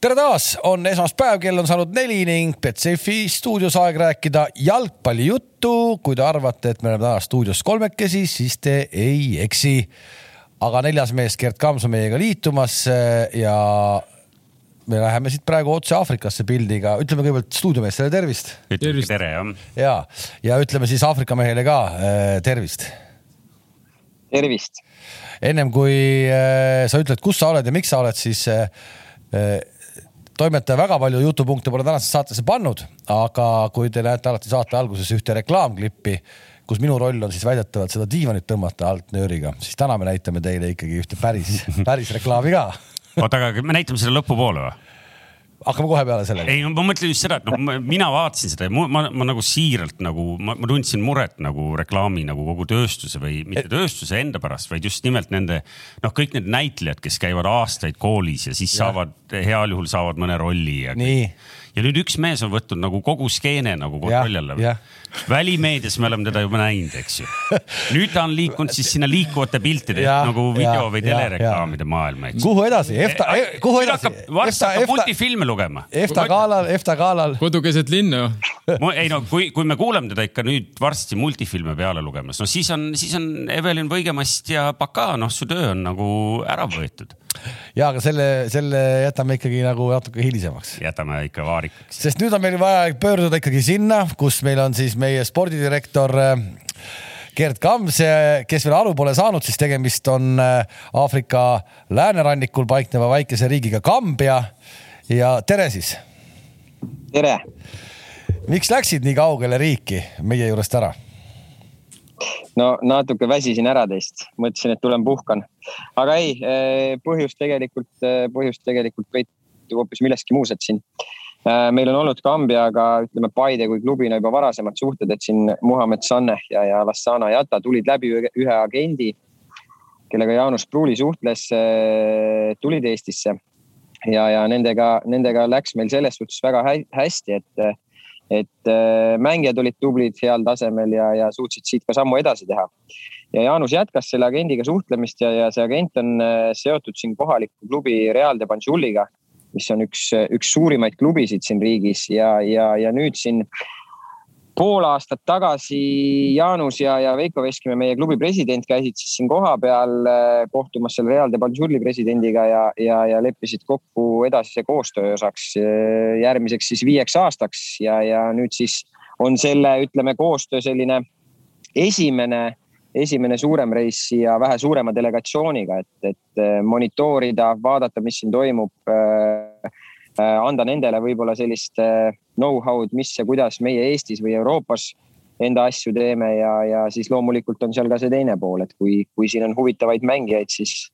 tere taas, on esmaspäev, kell on saanud neli ning Betsafe stuudios aeg rääkida jalgpallijuttu. kui te arvate, et me oleme täna stuudios kolmekesi, siis te ei eksi. aga neljas mees Gerd Kams on meiega liitumas ja me läheme siit praegu otse Aafrikasse pildiga, ütleme kõigepealt stuudiomeestele tervist. tervist. tere jah. ja, ja ütleme siis Aafrika mehele ka äh, tervist. tervist. ennem kui äh, sa ütled, kus sa oled ja miks sa oled, siis toimetaja väga palju jutupunkte pole tänasesse saatesse pannud, aga kui te näete alati saate alguses ühte reklaamklippi, kus minu roll on siis väidetavalt seda diivanit tõmmata alt nööriga, siis täna me näitame teile ikkagi ühte päris, päris reklaami ka oota, aga me näitame selle lõpupoole või? Hakkame kohe peale sellega. ei, ma mõtlen just seda, et noh, mina vaatasin seda ja ma, ma, ma nagu siiralt nagu, ma tundsin muret nagu reklaami nagu kogu tööstuse või mitte tööstuse enda pärast, vaid just nimelt nende noh, kõik need näitlejad, kes käivad aastaid koolis ja siis ja. saavad, heal juhul saavad mõne rolli ja. nii ja nüüd üks mees on võtnud nagu kogu skeene nagu kontrolli alla. välimeedias me oleme teda juba näinud, eks ju. nüüd ta on liikunud siis sinna liikuvate piltide ja, nagu video ja, või telereklaamide maailma. kuhu edasi, EFTA, kuhu edasi? varsti hakkab multifilme lugema. EFTA galal, EFTA galal. kodu keset linna ei no kui, kui me kuuleme teda ikka nüüd varsti multifilme peale lugemas, no siis on, siis on Evelin Võigemast ja Baka, noh, su töö on nagu ära võetud ja, aga selle, selle jätame ikkagi nagu natuke hilisemaks. jätame ikka vaarikaks. sest nüüd on meil vaja pöörduda ikkagi sinna, kus meil on siis meie spordidirektor äh, Gerd Kams, kes veel aru pole saanud, siis tegemist on äh, Aafrika läänerannikul paikneva väikese riigiga Kambja. ja tere siis. tere. miks läksid nii kaugele riiki meie juurest ära? No natuke väsisin ära teist, mõtlesin, et tulen puhkan, aga ei, eh, põhjus tegelikult, eh, põhjus tegelikult peitub hoopis milleski muus, et siin eh, meil on olnud Kambiaga, ütleme Paide kui klubina juba varasemad suhted, et siin Muhamed Saneh ja, ja Lassana Jata tulid läbi ühe agendi, kellega Jaanus Pruuli suhtles, tulid Eestisse. Ja, ja nendega, nendega läks meil selles suhtes väga hästi, et et äh, mängijad olid tublid, heal tasemel ja, ja suutsid siit ka sammu edasi teha. ja Jaanus jätkas selle agendiga suhtlemist ja, ja see agent on äh, seotud siin kohaliku klubi Real de Banjuliga, mis on üks, üks suurimaid klubisid siin riigis ja, ja, ja nüüd siin pool aastat tagasi Jaanus ja, ja Veiko Veskimäe, meie klubi president, käisid siis siin kohapeal äh, kohtumas selle Real de Banjuli presidendiga ja, ja, ja leppisid kokku edasise koostöö osaks äh, järgmiseks siis viieks aastaks. Ja, ja nüüd siis on selle, ütleme, koostöö selline esimene, esimene suurem reis siia vähe suurema delegatsiooniga, et, et äh, monitoorida, vaadata, mis siin toimub anda nendele võib-olla sellist äh, know-how'd, mis ja kuidas meie Eestis või Euroopas enda asju teeme ja, ja siis loomulikult on seal ka see teine pool, et kui, kui siin on huvitavaid mängijaid, siis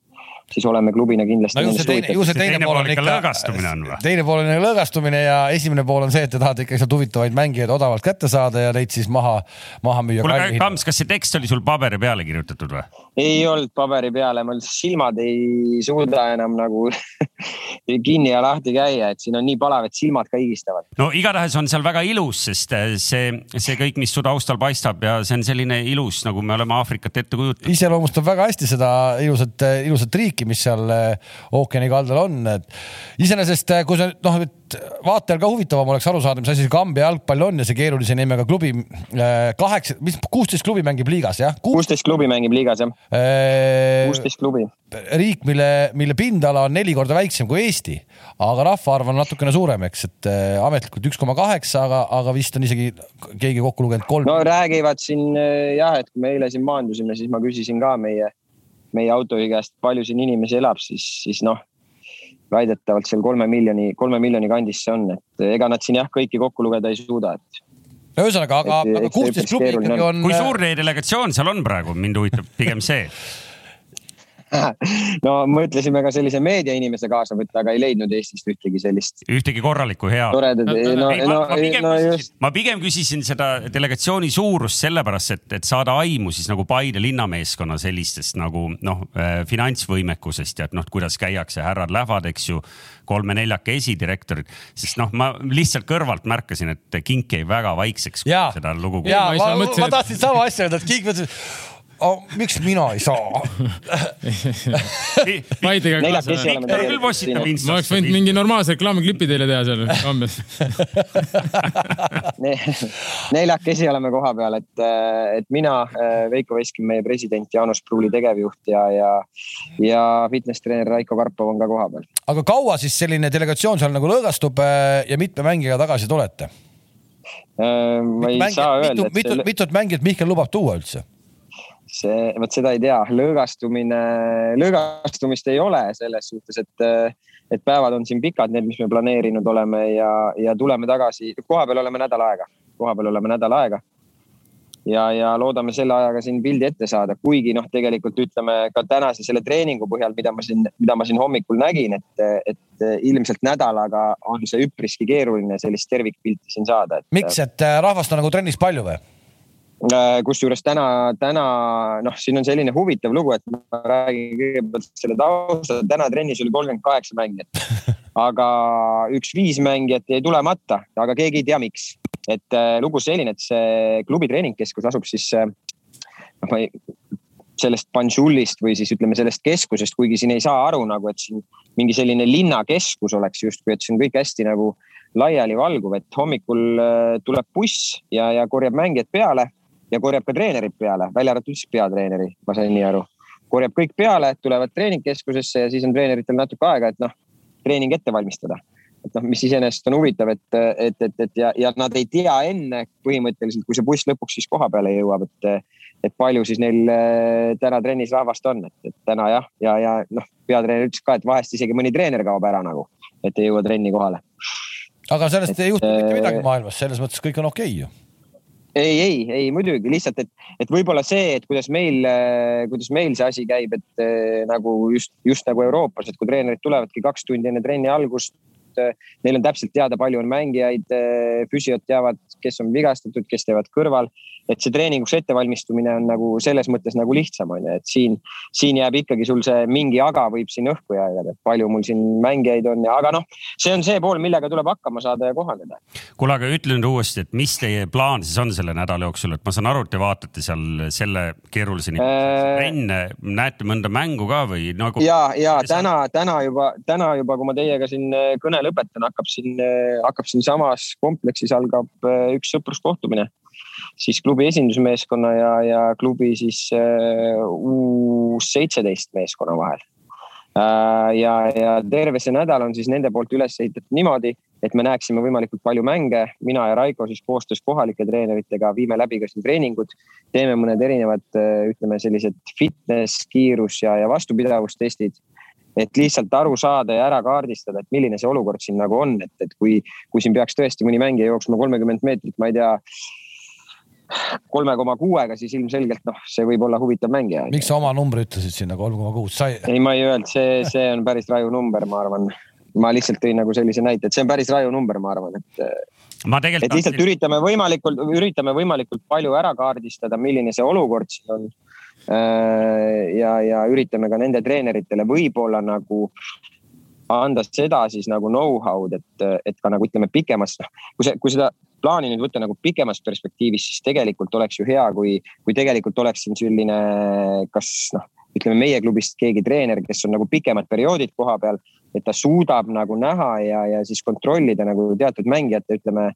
siis oleme klubina kindlasti no, ju see teine, ju see teine, teine pool on ikka lõõgastumine on või? teine pool on lõõgastumine ja esimene pool on see, et te tahate ikka sealt huvitavaid mängijaid odavalt kätte saada ja neid siis maha, maha müüa. kuule, Kams, kas see tekst oli sul paberi peale kirjutatud või? ei olnud paberi peale, mul silmad ei suuda enam nagu kinni ja lahti käia, et siin on nii palav, et silmad ka higistavad. no igatahes on seal väga ilus, sest äh, see, see kõik, mis su taustal paistab ja see on selline ilus, nagu me oleme Aafrikat ette kujutanud. iseloomustab väga hästi seda ilusat, ilusat riiki riiki, mis seal äh, ookeani kaldal on, et iseenesest, äh, kui sa noh, et vaatajal ka huvitavam oleks aru saada, mis asi see Kambja jalgpall on ja see keerulise nimega klubi äh, kaheksa, mis kuusteist klubi mängib liigas jah? kuusteist klubi mängib liigas jah. kuusteist klubi. riik, mille, mille pindala on neli korda väiksem kui Eesti, aga rahvaarv on natukene suurem, eks, et ametlikult üks koma kaheksa, aga, aga vist on isegi keegi kokku lugenud kolm. no räägivad siin jah, et kui me eile siin maandusime, siis ma küsisin ka meie meie autojuhi käest, palju siin inimesi elab, siis, siis noh, väidetavalt seal kolme miljoni, kolme miljoni kandis see on, et ega nad siin jah, kõiki kokku lugeda ei suuda, et ühesõnaga, aga, aga kuusteist klubi ikkagi on. kui suur teie delegatsioon seal on praegu, mind huvitab pigem see no mõtlesime ka sellise meediainimese kaasa võtta, aga ei leidnud Eestist ühtegi sellist. ühtegi korralikku head. toredat, no, no, no, ma, ma, no just. ma pigem küsisin seda delegatsiooni suurust sellepärast, et, et saada aimu siis nagu Paide linnameeskonna sellistest nagu noh äh, finantsvõimekusest ja et noh, kuidas käiakse, härrad lähevad, eks ju kolme-neljaka esidirektorit, sest noh, ma lihtsalt kõrvalt märkasin, et Kink jäi väga vaikseks. seda lugu. ja ma, ma, ma tahtsin sama asja öelda, et Kink mõtles oh,. miks mina ei saa küll postitab Instasse. ma oleks võinud mingi normaalse reklaamiklipi teile teha seal kambjas neljakesi oleme koha peal, et, et mina, Veiko Veskin, meie president, Jaanus Pruuli tegevjuht ja, ja, ja fitness treener Raiko Karpov on ka koha peal. aga kaua siis selline delegatsioon seal nagu lõõgastub äh, ja mitme mängijaga tagasi tulete? Äh, ma ei mängijat, saa öelda. mitut, mitut, mitut mängijat Mihkel lubab tuua üldse? See, vot seda ei tea, lõõgastumine, lõõgastumist ei ole selles suhtes, et, et päevad on siin pikad, need, mis me planeerinud oleme ja, ja tuleme tagasi, koha peal oleme nädal aega, koha peal oleme nädal aega. ja, ja loodame selle ajaga siin pildi ette saada, kuigi noh, tegelikult ütleme ka tänase selle treeningu põhjal, mida ma siin, mida ma siin hommikul nägin, et, et ilmselt nädalaga on see üpriski keeruline sellist tervikpilti siin saada et.... miks, et äh, rahvast on nagu trennis palju või? Äh, kusjuures täna, täna noh, siin on selline huvitav lugu, et ma räägin kõigepealt selle tausta. täna trennis oli kolmkümmend kaheksa mängijat, aga üks viis mängijat jäi tulemata, aga keegi ei tea, miks. et äh, lugu selline, et see klubi treeningkeskus asub siis äh,, noh, ma ei, sellest Banjulist või siis ütleme sellest keskusest, kuigi siin ei saa aru nagu, et siin mingi selline linnakeskus oleks justkui, et see on kõik hästi nagu laialivalguv, et hommikul tuleb buss ja, ja korjab mängijad peale ja korjab ka treenerid peale, välja arvatud siis peatreeneri, ma sain nii aru. korjab kõik peale, tulevad treeningkeskusesse ja siis on treeneritel natuke aega, et noh, treening ette valmistada. et noh, mis iseenesest on huvitav, et, et, et, et ja, ja nad ei tea enne põhimõtteliselt, kui see buss lõpuks siis koha peale jõuab, et, et palju siis neil äh, täna trennis rahvast on, et, et täna jah, ja, ja noh, peatreener ütles ka, et vahest isegi mõni treener kaob ära nagu, et ei jõua trenni kohale. aga sellest et, ei juhtu mitte äh, midagi maailmas, selles mõttes kõik on okei okay, ju ei, ei, ei muidugi lihtsalt, et, et võib-olla see, et kuidas meil, kuidas meil see asi käib, et eh, nagu just, just nagu Euroopas, et kui treenerid tulevadki kaks tundi enne trenni algust neil on täpselt teada, palju on mängijaid, füsiod teavad, kes on vigastatud, kes teevad kõrval et see treeninguks ettevalmistumine on nagu selles mõttes nagu lihtsam on ju, et siin, siin jääb ikkagi sul see mingi aga võib siin õhku jääda, et palju mul siin mängijaid on ja, aga noh, see on see pool, millega tuleb hakkama saada ja kohaneda. kuule, aga ütle nüüd uuesti, et mis teie plaan siis on selle nädala jooksul, et ma saan aru, et te vaatate seal selle keeruliseni äh... enne, näete mõnda mängu ka või nagu? ja, ja täna, täna juba, täna juba, kui ma teiega siin äh, kõne lõpetan, hakkab siin, äh, hakkab siinsamas kompleksis algab äh, üks sõpruskohtumine siis klubi esindusmeeskonna ja, ja klubi siis äh, U seitseteist meeskonna vahel. Äh, ja, ja terve see nädal on siis nende poolt üles ehitatud niimoodi, et me näeksime võimalikult palju mänge. mina ja Raiko siis koostöös kohalike treeneritega viime läbi ka siin treeningud, teeme mõned erinevad, ütleme sellised fitness, kiirus ja, ja vastupidavustestid et lihtsalt aru saada ja ära kaardistada, et milline see olukord siin nagu on, et, et kui, kui siin peaks tõesti mõni mängija jooksma kolmekümmend meetrit, ma ei tea kolme koma kuuega, siis ilmselgelt noh, see võib olla huvitav mängija. miks sa oma numbri ütlesid sinna kolm koma kuus, ei? ma ei öelnud, see, see on päris raju number, ma arvan. ma lihtsalt tõin nagu sellise näite, et see on päris raju number, ma arvan, et. ma tegelikult. et lihtsalt üritame võimalikult, üritame võimalikult palju ära kaardistada, milline see olukord siin on. Äh, ja, ja üritame ka nende treeneritele võib-olla nagu anda seda siis nagu know-how'd, et, et ka nagu ütleme pikemas, noh, kui see, kui seda plaani nüüd võtta nagu pikemas perspektiivis, siis tegelikult oleks ju hea, kui, kui tegelikult oleks siin selline, kas noh, ütleme meie klubist keegi treener, kes on nagu pikemad perioodid koha peal, et ta suudab nagu näha ja, ja siis kontrollida nagu teatud mängijate, ütleme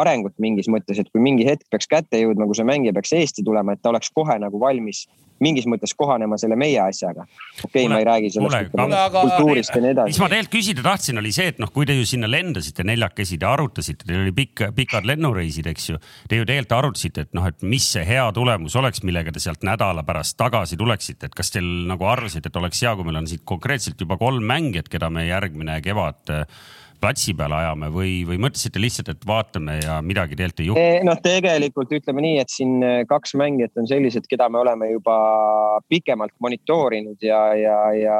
arengut mingis mõttes, et kui mingi hetk peaks kätte jõudma, kui see mängija peaks Eesti tulema, et ta oleks kohe nagu valmis mingis mõttes kohanema selle meie asjaga. okei okay,, ma ei räägi sellest kuule, aga... kultuurist ja nii edasi. mis ma tegelikult küsida tahtsin, oli see, et noh, kui te ju sinna lendasite neljakesi, te arutasite, teil oli pikk, pikad lennureisid, eks ju. Te ju tegelikult arutasite, et noh, et mis see hea tulemus oleks, millega te sealt nädala pärast tagasi tuleksite, et kas teil nagu arvasite, et oleks hea, kui meil on siit konkreetselt juba kolm mängijat, keda me järgmine kevad platsi peale ajame või, või mõtlesite lihtsalt, et vaatame ja midagi tegelikult ei juhtu? noh, tegelikult ütleme nii, et siin eh, kaks mängijat on sellised, keda me oleme juba pikemalt monitoorinud ja, ja, ja,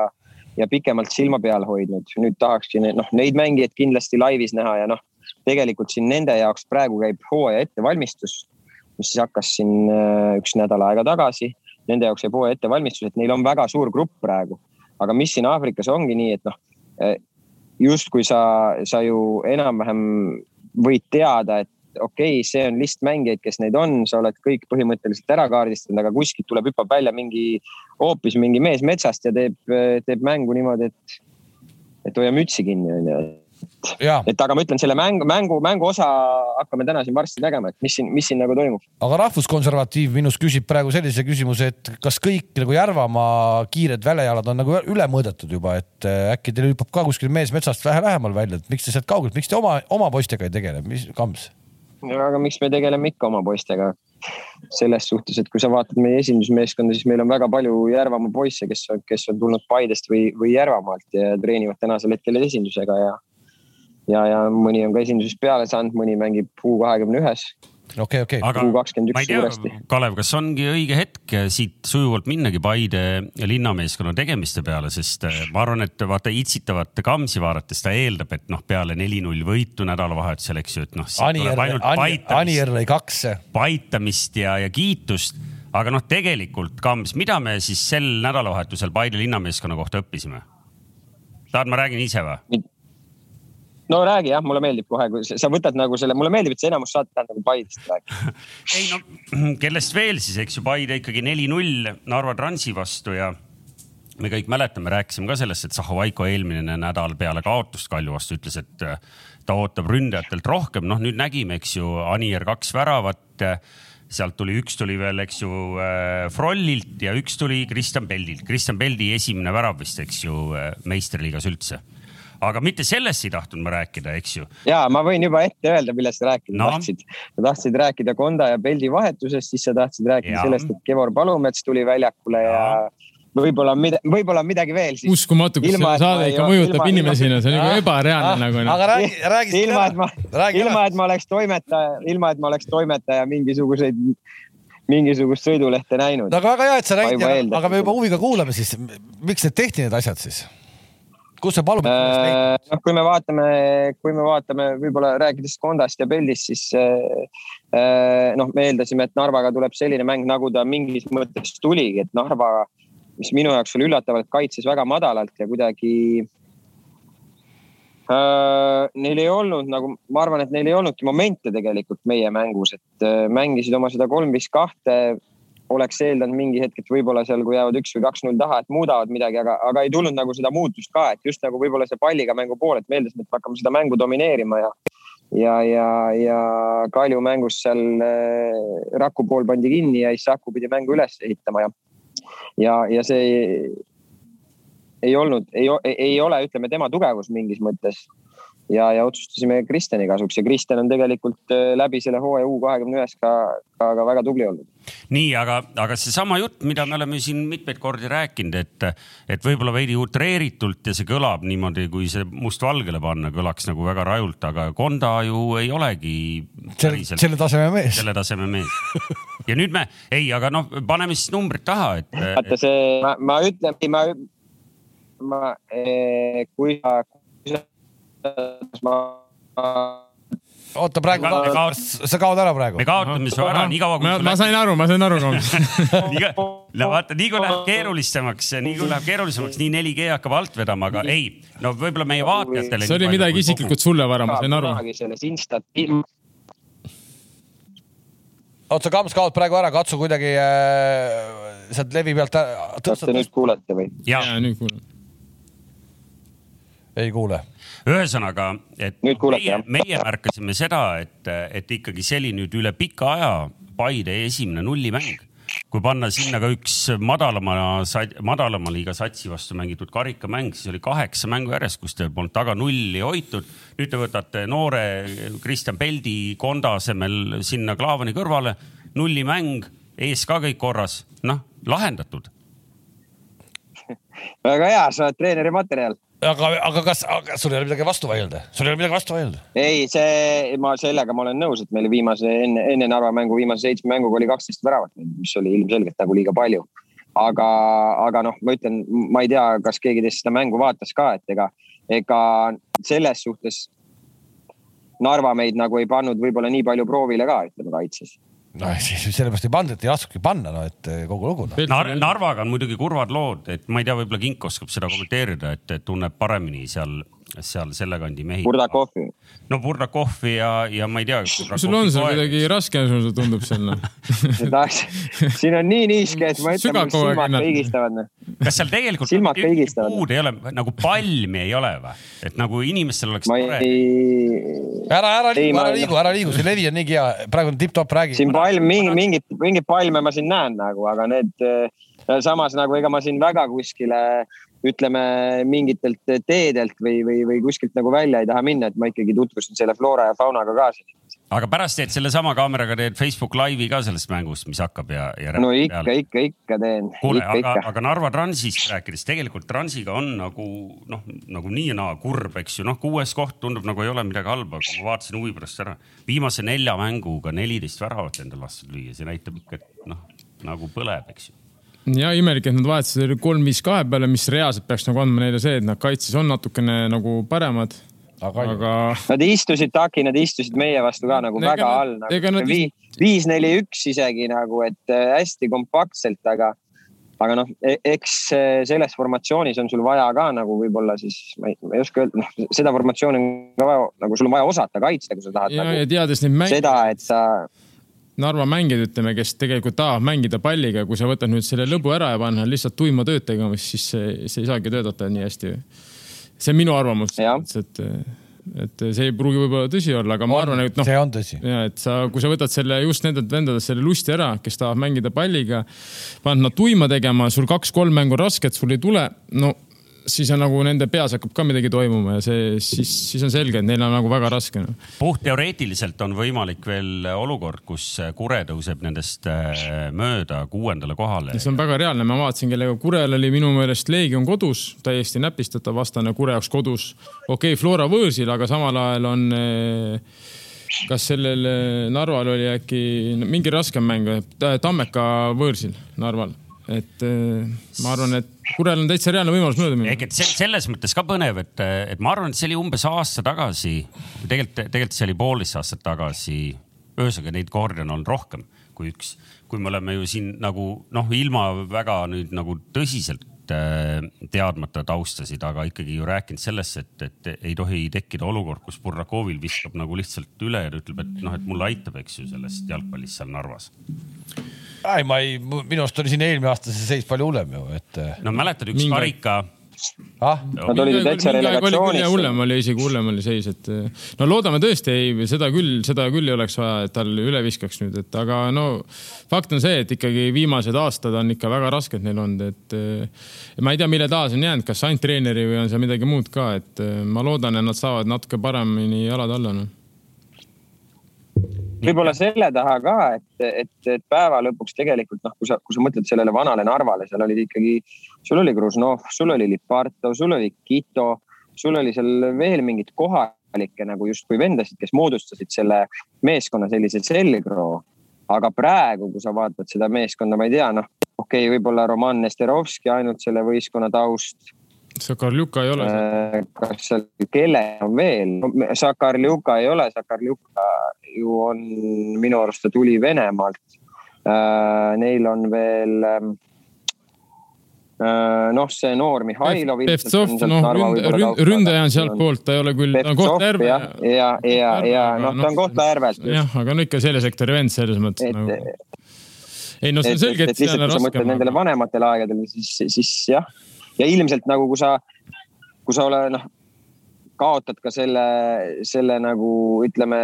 ja pikemalt silma peal hoidnud. nüüd tahaksin noh, neid mängijaid kindlasti laivis näha ja noh, tegelikult siin nende jaoks praegu käib hooaja ettevalmistus, mis siis hakkas siin eh, üks nädal aega tagasi. Nende jaoks käib hooaja ettevalmistus, et neil on väga suur grupp praegu. aga mis siin Aafrikas ongi nii, et noh eh, justkui sa, sa ju enam-vähem võid teada, et okei okay,, see on list mängijaid, kes neid on, sa oled kõik põhimõtteliselt ära kaardistanud, aga kuskilt tuleb, hüppab välja mingi, hoopis mingi mees metsast ja teeb, teeb mängu niimoodi, et, et hoia mütsi kinni, onju et aga ma ütlen, selle mängu, mängu, mängu osa hakkame täna siin varsti nägema, et mis siin, mis siin nagu toimub. aga rahvuskonservatiiv minus küsib praegu sellise küsimuse, et kas kõik nagu Järvamaa kiired välejalad on nagu üle mõõdetud juba, et äh, äkki teil hüppab ka kuskil mees metsast vähe lähemal välja, et miks te sealt kaugelt, miks te oma, oma poistega ei tegele, mis, Kams? no aga miks me tegeleme ikka oma poistega? selles suhtes, et kui sa vaatad meie esindusmeeskonda, siis meil on väga palju Järvamaa poisse, kes kes on tulnud Paidest või, või Järvamaalt ja treenivad tänasel hetkel esindusega ja ja, ja mõni on ka esindusest peale saanud, mõni mängib U kahekümne ühes. okei, okei. U kakskümmend üks suuresti. Kalev, kas ongi õige hetk siit sujuvalt minnagi Paide linnameeskonna tegemiste peale, sest äh, ma arvan, et vaata itsitavat Kamsi vaadates ta eeldab, et noh, peale neli-null võitu nädalavahetusel, eks ju, et noh. Anier lõi kaks. paitamist ja, ja kiitust aga noh, tegelikult Kams, mida me siis sel nädalavahetusel Paide linnameeskonna kohta õppisime? tahad, ma räägin ise või? No räägi jah, mulle meeldib kohe, kui sa võtad nagu selle, mulle meeldib, et see enamus saadet läheb nagu Paidest rääkida. ei no kellest veel siis, eks ju, Paide ikkagi neli-null Narva Transi vastu ja me kõik mäletame, rääkisime ka sellest, et Zahovaiko eelmine nädal peale kaotust Kalju vastu ütles, et äh, ta ootab ründajatelt rohkem. noh, nüüd nägime, eks ju, Anier kaks väravat. sealt tuli, üks tuli veel, eks ju, äh, Frollilt ja üks tuli Kristjan Peldilt. Kristjan Peldi esimene värav vist, eks ju, äh, meistriliigas üldse aga mitte sellest ei tahtnud ma rääkida, eks ju. ja ma võin juba ette öelda, millest sa rääkida no. tahtsid. sa tahtsid rääkida Konda ja Peldi vahetusest, siis sa tahtsid rääkida ja. sellest, et Kevor Palumets tuli väljakule ja, ja võib-olla mida, võib-olla midagi veel siis. uskumatu, kus ilma, see saade ikka mõjutab ilma, inimesi, no see on nagu ebareaalne ah, nagu. aga räägi, räägi. ilma, et ma, ilma, et ma oleks toimetaja, ilma, et ma oleks toimetaja mingisuguseid mingisugust sõidulehte näinud. no aga väga hea, et sa räägid, aga me juba huviga kuulame siis, miks need tehti need asjad siis? Kus see palub äh,? noh, kui me vaatame, kui me vaatame võib-olla rääkides Kondast ja Peldist, siis äh, äh, noh, me eeldasime, et Narvaga tuleb selline mäng, nagu ta mingis mõttes tuligi, et Narva, mis minu jaoks oli üllatavalt, kaitses väga madalalt ja kuidagi äh,. Neil ei olnud nagu, ma arvan, et neil ei olnudki momente tegelikult meie mängus, et äh, mängisid oma seda kolm, viis, kahte oleks eeldanud mingi hetk, et võib-olla seal, kui jäävad üks või kaks-null taha, et muudavad midagi, aga, aga ei tulnud nagu seda muutust ka, et just nagu võib-olla see palliga mängu pool, et me eeldasime, et me hakkame seda mängu domineerima ja ja, ja, ja Kalju mängus seal äh, Raku pool pandi kinni ja Issaku pidi mängu üles ehitama ja, ja, ja see ei, ei olnud, ei, ei ole, ütleme tema tugevus mingis mõttes ja, ja otsustasime Kristjani kasuks ja Kristjan on tegelikult äh, läbi selle hooaja U kahekümne ühes ka, ka, ka väga tubli olnud. nii, aga, aga seesama jutt, mida me oleme siin mitmeid kordi rääkinud, et, et võib-olla veidi utreeritult ja see kõlab niimoodi, kui see mustvalgele panna, kõlaks nagu väga rajult, aga Konda ju ei olegi selle taseme mees. selle taseme mees. ja nüüd me, ei, aga noh, paneme siis numbrid taha, et. vaata see, ma, ma ütlen, ma, ma, eh, kui sa oota praegu, sa kaod ära praegu. me kaotame su ära nii kaua, kui ma, sain aru, ma sain aru no vaata, nii kui läheb keerulisemaks, nii kui läheb keerulisemaks, nii 4G hakkab alt vedama, aga ei, no võib-olla meie vaatajatele. see oli midagi isiklikult sulle, Vara, ma sain aru. oot, sa Kams kaod praegu ära, katsu kuidagi äh, sealt levi pealt. kas te nüüd kuulete või? ja, ja, nüüd kuulen. ei kuule ühesõnaga, et meie, meie märkasime seda, et, et ikkagi see oli nüüd üle pika aja Paide esimene nullimäng kui panna sinna ka üks madalama, madalama liiga satsi vastu mängitud karikamäng, siis oli kaheksa mängu järjest, kus teil polnud taga nulli hoitud. nüüd te võtate noore Kristjan Peldi Konda asemel sinna Klaavani kõrvale, nullimäng, ees ka kõik korras, noh, lahendatud. väga hea, sa oled treeneri materjal aga, aga kas, sul ei ole midagi vastu vaielda, sul ei ole midagi vastu vaielda? ei, see, ma sellega ma olen nõus, et meil viimase enne, enne Narva mängu viimase seitsme mänguga oli kaksteist väravat, mis oli ilmselgelt nagu liiga palju. aga, aga noh, ma ütlen, ma ei tea, kas keegi teist seda mängu vaatas ka, et ega, ega selles suhtes Narva meid nagu ei pannud võib-olla nii palju proovile ka, ütleme kaitses no sellepärast ei pandud, ei laskudki panna, no et eh, kogu lugu no. Nar. Narvaga on muidugi kurvad lood, et ma ei tea, võib-olla Kink oskab seda kommenteerida, et tunneb paremini seal seal selle kandi mehi. Burdakovi. no Burdakovi ja, ja ma ei tea. sul on seal kuidagi raske, sulle tundub seal noh siin on nii niiske, et ma ütlen, mul silmad kõigistavad noh. kas seal tegelikult silmad kõigistavad? puud ei ole, nagu palmi ei ole või? et nagu inimestel oleks ma tore ei.... ära, ära liigu, ära liigu, ära liigu, see levi on nii hea, praegu on tipp-topp, räägi. siin palm, mingi, mingit, mingeid palme ma siin näen nagu, aga need samas nagu ega ma siin väga kuskile ütleme mingitelt teedelt või, või, või kuskilt nagu välja ei taha minna, et ma ikkagi tutvustan selle floora ja faunaga ka siin. aga pärast teed sellesama kaameraga teed Facebook Live'i ka sellest mängust, mis hakkab ja, ja. no ikka, ikka, ikka teen. kuule, aga, aga Narva Transist rääkides, tegelikult Transiga on nagu noh, nagu nii ja naa kurb, eks ju, noh, kuues koht tundub nagu ei ole midagi halba, aga ma vaatasin huvi pärast ära. viimase nelja mänguga neliteist väravat endale vastu lüüa, see näitab ikka, et noh, nagu põleb, eks ju ja imelik, et nad vahetasid kolm, viis kahe peale, mis reaalselt peaks nagu andma neile see, et nad kaitses on natukene nagu paremad. aga, aga.... Nad istusid taki, nad istusid meie vastu ka nagu ega väga all nagu. Nad... viis, neli, üks isegi nagu, et äh, hästi kompaktselt, aga, aga noh, e-, eks äh, selles formatsioonis on sul vaja ka nagu võib-olla siis, ma ei, ma ei oska öelda, noh, seda formatsiooni on ka vaja, nagu sul on vaja osata kaitsta, kui sa tahad. ja nagu,, ja teades neid mänge. seda, et sa Narva mängijad, ütleme, kes tegelikult tahavad mängida palliga, kui sa võtad nüüd selle lõbu ära ja paned lihtsalt tuima tööd tegema, siis see, see ei saagi töötada nii hästi. see on minu arvamus, et, et see ei pruugi võib-olla tõsi olla, aga ma on, arvan, et noh. see on tõsi. ja et sa, kui sa võtad selle just nendelt vendadelt selle lusti ära, kes tahavad mängida palliga, paned nad tuima tegema, sul kaks-kolm mängu rasket, sul ei tule, no siis on nagu nende peas hakkab ka midagi toimuma ja see, siis, siis on selge, et neil on nagu väga raske no.. puht teoreetiliselt on võimalik veel olukord, kus Kure tõuseb nendest äh, mööda kuuendale kohale. see on väga reaalne, ma vaatasin, kellega Kurel oli minu meelest Leegion kodus, täiesti näpistatav vastane Kure jaoks kodus. okei okay,, Flora võõrsil, aga samal ajal on äh, kas sellel äh, Narval oli äkki mingi raskem mäng, Tammeka võõrsil Narval et ma arvan, et Kurel on täitsa reaalne võimalus mööda minna. ehk et selles mõttes ka põnev, et, et ma arvan, et see oli umbes aasta tagasi, tegelikult, tegelikult see oli poolteist aastat tagasi. ühesõnaga neid kordi on olnud rohkem kui üks, kui me oleme ju siin nagu noh, ilma väga nüüd nagu tõsiselt äh, teadmata taustasid, aga ikkagi ju rääkinud sellest, et, et ei tohi tekkida olukord, kus Burrakovil viskab nagu lihtsalt üle ja ta ütleb, et noh, et mulle aitab, eks ju, sellest jalgpallist seal Narvas ei, ma ei, minu arust oli siin eelmine aasta see seis palju hullem ju, et. Eh. no mäletad, üks Mingi... karika ah? Nad olid täitsa relegatsioonis. hullem oli, isegi hullem oli seis, et eh, no loodame tõesti, ei, seda küll, seda küll ei oleks vaja, et tal üle viskaks nüüd, et aga no fakt on see, et ikkagi viimased aastad on ikka väga rasked neil olnud, et eh, ma ei tea, mille taha see on jäänud, kas ainult treeneri või on seal midagi muud ka, et ma loodan, et nad saavad natuke paremini jalad alla no võib-olla selle taha ka, et, et, et päeva lõpuks tegelikult noh, kui sa, kui sa mõtled sellele vanale Narvale, seal olid ikkagi, sul oli Gruznov, sul oli Liparto, sul oli Kito, sul oli seal veel mingid kohalikke nagu justkui vendasid, kes moodustasid selle meeskonna sellise selgroo. aga praegu, kui sa vaatad seda meeskonda, ma ei tea, noh, okei okay,, võib-olla Roman Nesterovski ainult selle võistkonna taust Sakarljuka ei ole. Äh, kas seal, kelle on veel? Sakarljuka ei ole, Sakarljuka ju on, minu arust ta tuli Venemaalt. Äh, neil on veel ähm, äh, noh, see noor Mihhailov. Pevtsov, noh ründ, ründaja on sealtpoolt, ta ei ole küll, ta on Kohtla-Järve. ja, ja, ja, ja noh, ta on Kohtla-Järvelt. jah, aga no ikka selle sektori vend selles mõttes et, nagu. ei no see on selge, et, et, et lihtsalt, kui sa mõtled nendele vanematele aegadele, siis, siis jah ja ilmselt nagu, kui sa, kui sa oled noh, kaotad ka selle, selle nagu ütleme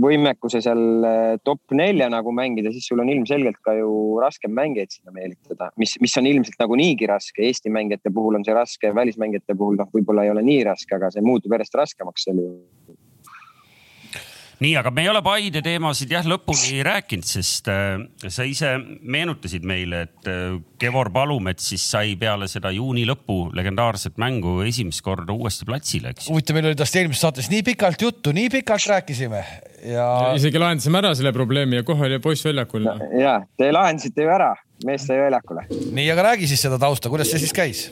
võimekuse seal eh, top nelja nagu mängida, siis sul on ilmselgelt ka ju raskem mängijaid sinna meelitada, mis, mis on ilmselt nagu niigi raske. Eesti mängijate puhul on see raske, välismängijate puhul noh, võib-olla ei ole nii raske, aga see muutub järjest raskemaks sel juhul nii, aga me ei ole Paide teemasid jah lõpuni rääkinud, sest äh, sa ise meenutasid meile, et äh, Kevor Palumets siis sai peale seda juuni lõpu legendaarset mängu esimest korda uuesti platsile, eks. huvitav, meil oli tast eelmises saates nii pikalt juttu, nii pikalt rääkisime ja. isegi lahendasime ära selle probleemi ja kohe oli poiss väljakul no.. ja, te lahendasite ju ära, mees sai väljakule. nii, aga räägi siis seda tausta, kuidas see siis käis?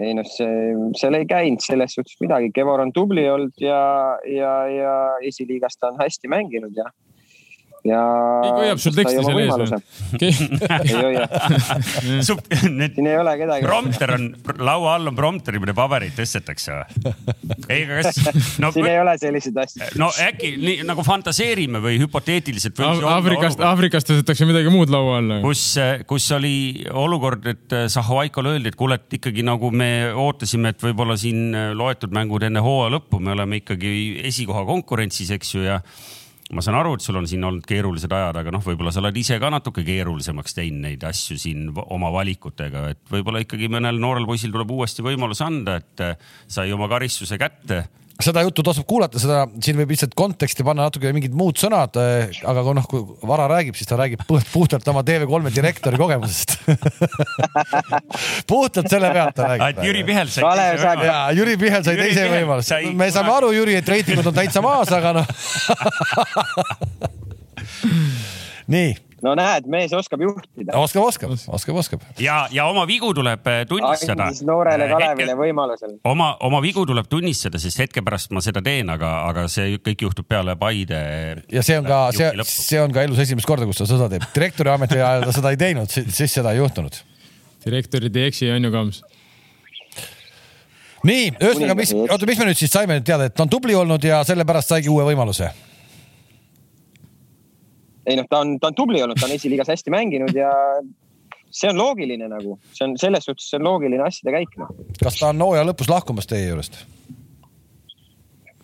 Ei noh, see, seal ei käinud selles suhtes midagi, Kevor on tubli olnud ja, ja, ja esiliigas ta on hästi mänginud ja, ja. keegi hoiab sul teksti seal ees või? ei hoia. siin ei ole kedagi. prompter on, laua all on prompter, mille pabereid tõstetakse või? ei, aga kas no,? siin ei ole selliseid asju. no äkki nii nagu fantaseerime või hüpoteetiliselt Af. Aafrikast, Aafrikast tõstetakse midagi muud laua alla. kus, kus oli olukord, et Zahovaikole öeldi, et kuule, et ikkagi nagu me ootasime, et võib-olla siin loetud mängud enne hooaja lõppu, me oleme ikkagi esikoha konkurentsis, eks ju, ja ma saan aru, et sul on siin olnud keerulised ajad, aga noh, võib-olla sa oled ise ka natuke keerulisemaks teinud neid asju siin oma valikutega, et võib-olla ikkagi mõnel noorel poisil tuleb uuesti võimalus anda, et sai oma karistuse kätte seda juttu tasub kuulata, seda siin võib lihtsalt konteksti panna natuke mingid muud sõnad. Eh, aga kui noh, kui Vara räägib, siis ta räägib puhtalt oma TV3 direktori kogemusest puhtalt selle pealt ta räägib. Jüri Pihel sai teise võimaluse. ja Jüri Pihel sai teise võimaluse. me saame aru, Jüri, et reitingud on täitsa maas, aga noh nii no näed, mees oskab juhtida. oskab, oskab, oskab, oskab. ja, ja oma vigu tuleb äh, tunnistada. andis noorele äh, Kalevile võimalusel. oma, oma vigu tuleb tunnistada, sest hetke pärast ma seda teen, aga, aga see kõik juhtub peale Paide. ja see on ka, see, see on ka elus esimest korda, kus ta seda teeb. direktori ameti ajal ta seda ei teinud, siis seda ei juhtunud. direktorid ei eksi, on ju, Kams? nii, ühesõnaga, mis, oota, mis me nüüd siis saime teada, et ta on tubli olnud ja sellepärast saigi uue võimaluse ei noh, ta on, ta on tubli olnud, ta on esiliigas hästi mänginud ja see on loogiline nagu, see on selles suhtes, see on loogiline asjade käik no.. kas ta on hooaja lõpus lahkumas teie juurest?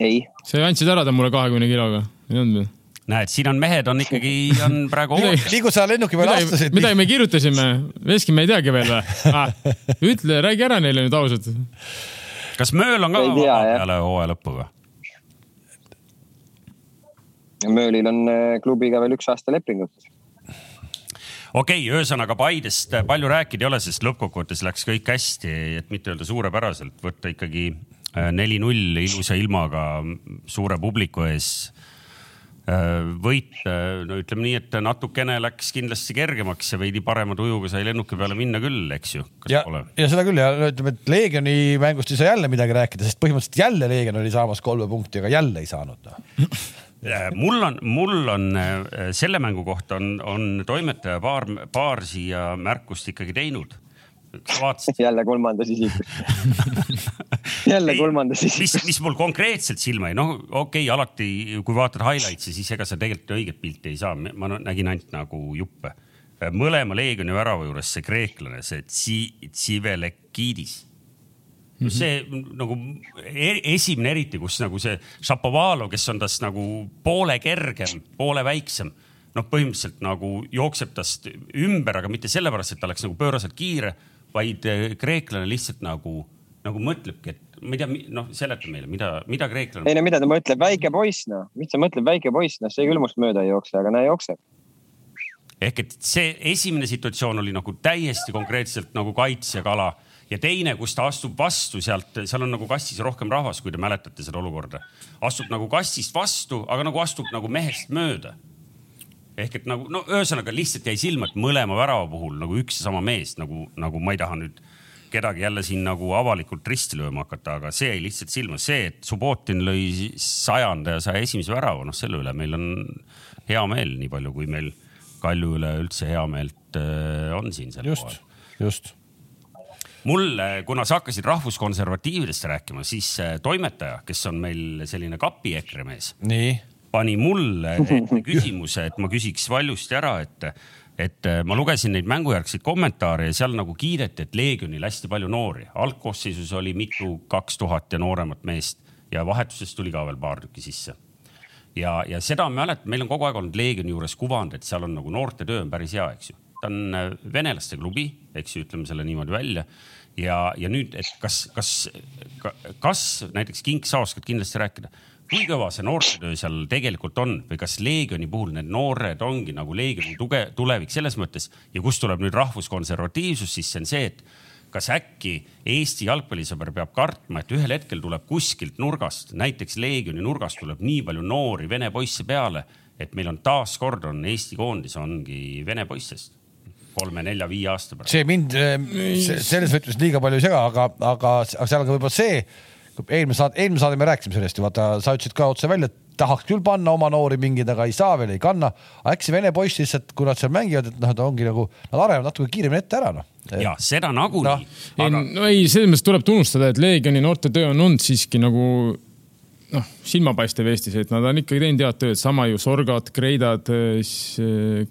ei. sa andsid ära ta mulle kahekümne kiloga, ei olnud või? näed, siin on mehed on ikkagi, on praegu nii kui sa lennuki peale astusid. midagi me kirjutasime, Veski me ei teagi veel või ah,? ütle, räägi ära neile nüüd ausalt. kas Mööl on ka vaba peale hooaja lõppu või? Möölil on äh, klubiga veel üks aasta lepingut okei okay,, ühesõnaga Paidest palju rääkida ei ole, sest lõppkokkuvõttes läks kõik hästi, et mitte öelda suurepäraselt, võtta ikkagi äh, neli-null ilusa ilmaga suure publiku ees äh, võit, no ütleme nii, et natukene läks kindlasti kergemaks ja veidi parema tujuga sai lennuki peale minna küll, eks ju. ja, ja seda küll ja ütleme, et Leegioni mängust ei saa jälle midagi rääkida, sest põhimõtteliselt jälle Leegion oli saamas kolme punkti, aga jälle ei saanud no. Mul on, mul on äh, selle mängu kohta on, on toimetaja paar, paar siia märkust ikkagi teinud vaatasid? jälle kolmandas isikus jälle kolmandas isikus. mis, mis mul konkreetselt silma jäi, noh, okei okay,, alati kui vaatad highlights'i, siis ega sa tegelikult õiget pilti ei saa, ma nägin ainult nagu juppe. mõlema Leegioni värava juures see kreeklane, see Tsivelekidis Mm -hmm. see nagu e-, esimene eriti, kus nagu see Šapovalov, kes on tast nagu poole kergem, poole väiksem, noh, põhimõtteliselt nagu jookseb tast ümber, aga mitte sellepärast, et ta oleks nagu pööraselt kiire, vaid eh, kreeklane lihtsalt nagu, nagu mõtlebki, et ma ei tea, noh, seleta meile, mida, mida kreeklane. ei no mida ta mõtleb, väike poiss, noh, mis ta mõtleb, väike poiss, noh, see küll must mööda ei jookse, aga näe, jookseb ehk et see esimene situatsioon oli nagu täiesti konkreetselt nagu kaitsja kala ja teine, kus ta astub vastu sealt, seal on nagu kastis rohkem rahvast, kui te mäletate seda olukorda. astub nagu kastist vastu, aga nagu astub nagu mehest mööda. ehk et nagu no ühesõnaga lihtsalt jäi silma, et mõlema värava puhul nagu üks ja sama mees nagu, nagu ma ei taha nüüd kedagi jälle siin nagu avalikult risti lööma hakata, aga see jäi lihtsalt silma, see, et Subbotin lõi sajanda ja saja esimese värava, noh, selle üle meil on hea meel, nii palju kui meil Kalju üle üldse hea meelt äh, on siin sel just, pool. just mul, kuna sa hakkasid rahvuskonservatiividest rääkima, siis äh, toimetaja, kes on meil selline kapi EKRE mees, pani mulle ette küsimuse, et ma küsiks valjusti ära, et, et äh, ma lugesin neid mängujärgseid kommentaare ja seal nagu kiideti, et Leegionil hästi palju noori. algkoosseisus oli mitu, kaks tuhat ja nooremat meest ja vahetusest tuli ka veel paar tükki sisse ja, ja seda ma mäletan, meil on kogu aeg olnud Leegioni juures kuvand, et seal on nagu noortetöö on päris hea, eks ju. ta on äh, venelaste klubi, eks ju, ütleme selle niimoodi välja. Ja, ja nüüd, et kas, kas, kas näiteks Kink, sa oskad kindlasti rääkida, kui kõva see noortetöö seal tegelikult on või kas Leegioni puhul need noored ongi nagu Leegioni tuge, tulevik selles mõttes ja kust tuleb nüüd rahvuskonservatiivsus, siis see on see, et kas äkki Eesti jalgpallisõber peab kartma, et ühel hetkel tuleb kuskilt nurgast, näiteks Leegioni nurgast tuleb nii palju noori vene poisse peale, et meil on taaskord on Eesti koondis ongi vene poistest kolme-nelja-viie aasta pärast. see mind selles mõttes liiga palju ei sega, aga, aga, aga seal on ka võib-olla see, eelmine saade, eelmine saade me rääkisime sellest ju vaata, sa ütlesid ka otse välja, et tahaks küll panna oma noori mingeid, aga ei saa veel, ei kanna. äkki see vene poiss lihtsalt, kui nad seal mängivad, et noh, ta ongi nagu, nad arenevad natuke kiiremini ette ära, noh. ja seda nagunii no, ei aga..., no ei, selles mõttes tuleb tunnustada, et Leegioni noortetöö on olnud siiski nagu noh, silmapaistev Eestis, et nad on ikkagi teinud head tööd, sama ju Sorgad, Kreidad, siis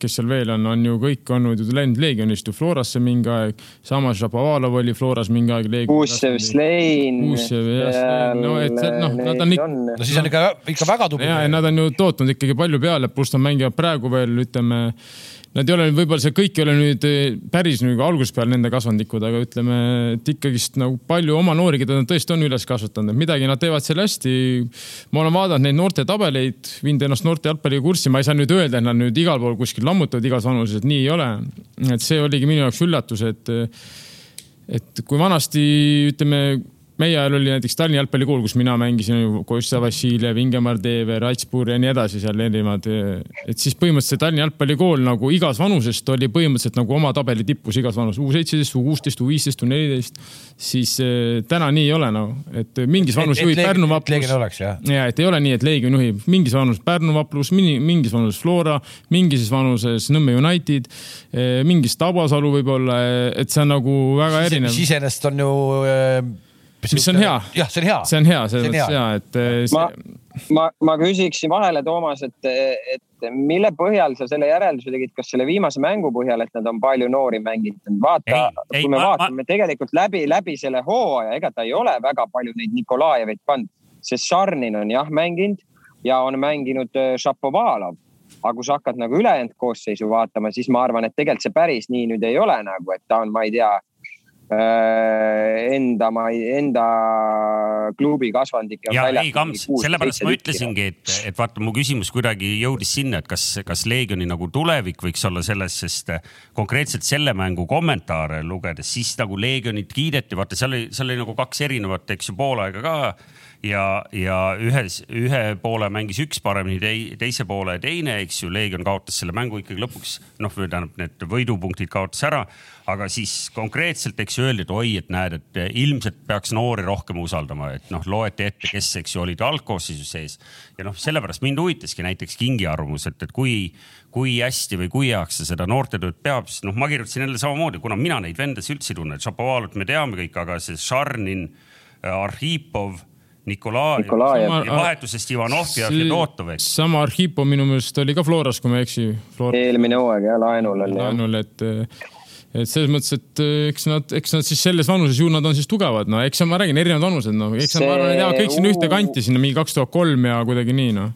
kes seal veel on, on ju kõik olnud ju läinud Leegionist ju Florasse mingi aeg. sama Šapovalov oli Floras mingi aeg. Kuusev, Slein. Kuusev, jah, no et noh, nad on ikka. no siis on ikka, ikka väga tubli. ja, ja nad on ju tootnud ikkagi palju peale, pluss nad mängivad praegu veel, ütleme Nad ei ole võib-olla see kõik ei ole nüüd eh, päris nagu algusest peale nende kasvandikud, aga ütleme, et ikkagist nagu palju oma noori, keda nad tõesti on üles kasvatanud, et midagi nad teevad seal hästi. ma olen vaadanud neid noorte tabeleid, viinud ennast noorte jalgpalliga kurssi, ma ei saa nüüd öelda, et nad nüüd igal pool kuskil lammutavad igas vanuses, et nii ei ole. et see oligi minu jaoks üllatus, et, et kui vanasti ütleme meie ajal oli näiteks Tallinna jalgpallikool, kus mina mängisin Kostja Vassiljev, Ingemar Teever, Atspur ja nii edasi seal erinevad. et siis põhimõtteliselt Tallinna jalgpallikool nagu igas vanusest oli põhimõtteliselt nagu oma tabeli tippus igas vanuses U seitseteist, U kuusteist, U viisteist, U neliteist. siis äh, täna nii ei ole nagu, et mingis vanuses juhib Pärnu vaplus. ja et ei ole nii, et Leegion juhib mingis vanuses Pärnu vaplus, mingis vanuses Flora, mingis vanuses Nõmme United, mingis Tabasalu võib-olla, et see on nagu väga erinev. mis iseenesest on ju mis on hea. jah, see on hea. see on hea, selles mõttes hea, et see.... ma, ma, ma küsiksin vahele, Toomas, et, et mille põhjal sa selle järelduse tegid, kas selle viimase mängu põhjal, et nad on palju noori mänginud? vaata, kui me ma, vaatame ma... tegelikult läbi, läbi selle hooaja, ega ta ei ole väga palju neid Nikolajeveid pannud, sest Šarnin on jah mänginud ja on mänginud äh, Šapovalov aga kui sa hakkad nagu ülejäänud koosseisu vaatama, siis ma arvan, et tegelikult see päris nii nüüd ei ole nagu, et ta on, ma ei tea Äh, enda, enda klubi kasvandik. ja ei, Kams, sellepärast ma ütlesingi, et, et vaata, mu küsimus kuidagi jõudis sinna, et kas, kas Leegioni nagu tulevik võiks olla selles, sest konkreetselt selle mängu kommentaare lugedes, siis nagu Leegionit kiideti, vaata seal oli, seal oli nagu kaks erinevat, eks ju, poolaega ka ja, ja ühes, ühe poole mängis üks paremini tei,, teise poole teine, eks ju. Leegion kaotas selle mängu ikkagi lõpuks, noh, tähendab, need võidupunktid kaotas ära. aga siis konkreetselt, eks ju, öeldi, et oi, et näed, et ilmselt peaks noori rohkem usaldama, et noh, loeti ette, kes, eks ju, olid algkoosseisus sees. ja noh, sellepärast mind huvitaski näiteks Kingi arvamus, et, et kui, kui hästi või kui heaks ta seda noortetööd peab, siis noh, ma kirjutasin jälle samamoodi, kuna mina neid vendasid üldse ei tunne, Šapovalot me teame kõik, aga see Šarnin, Arhipov Nikolajev, Nikolajev. ja vahetusest Ivanov ja Fedotov, eks. sama Arhipo minu meelest oli ka Floras, kui ma ei eksi. eelmine hooaeg jah, laenul oli. laenul, et, et selles mõttes, et eks nad, eks nad siis selles vanuses ju nad on siis tugevad, no eks ma räägin, erinevad vanused, no eks see... ma arvan, et jaa, kõik sinna ühte kanti sinna mingi kaks tuhat kolm ja kuidagi nii noh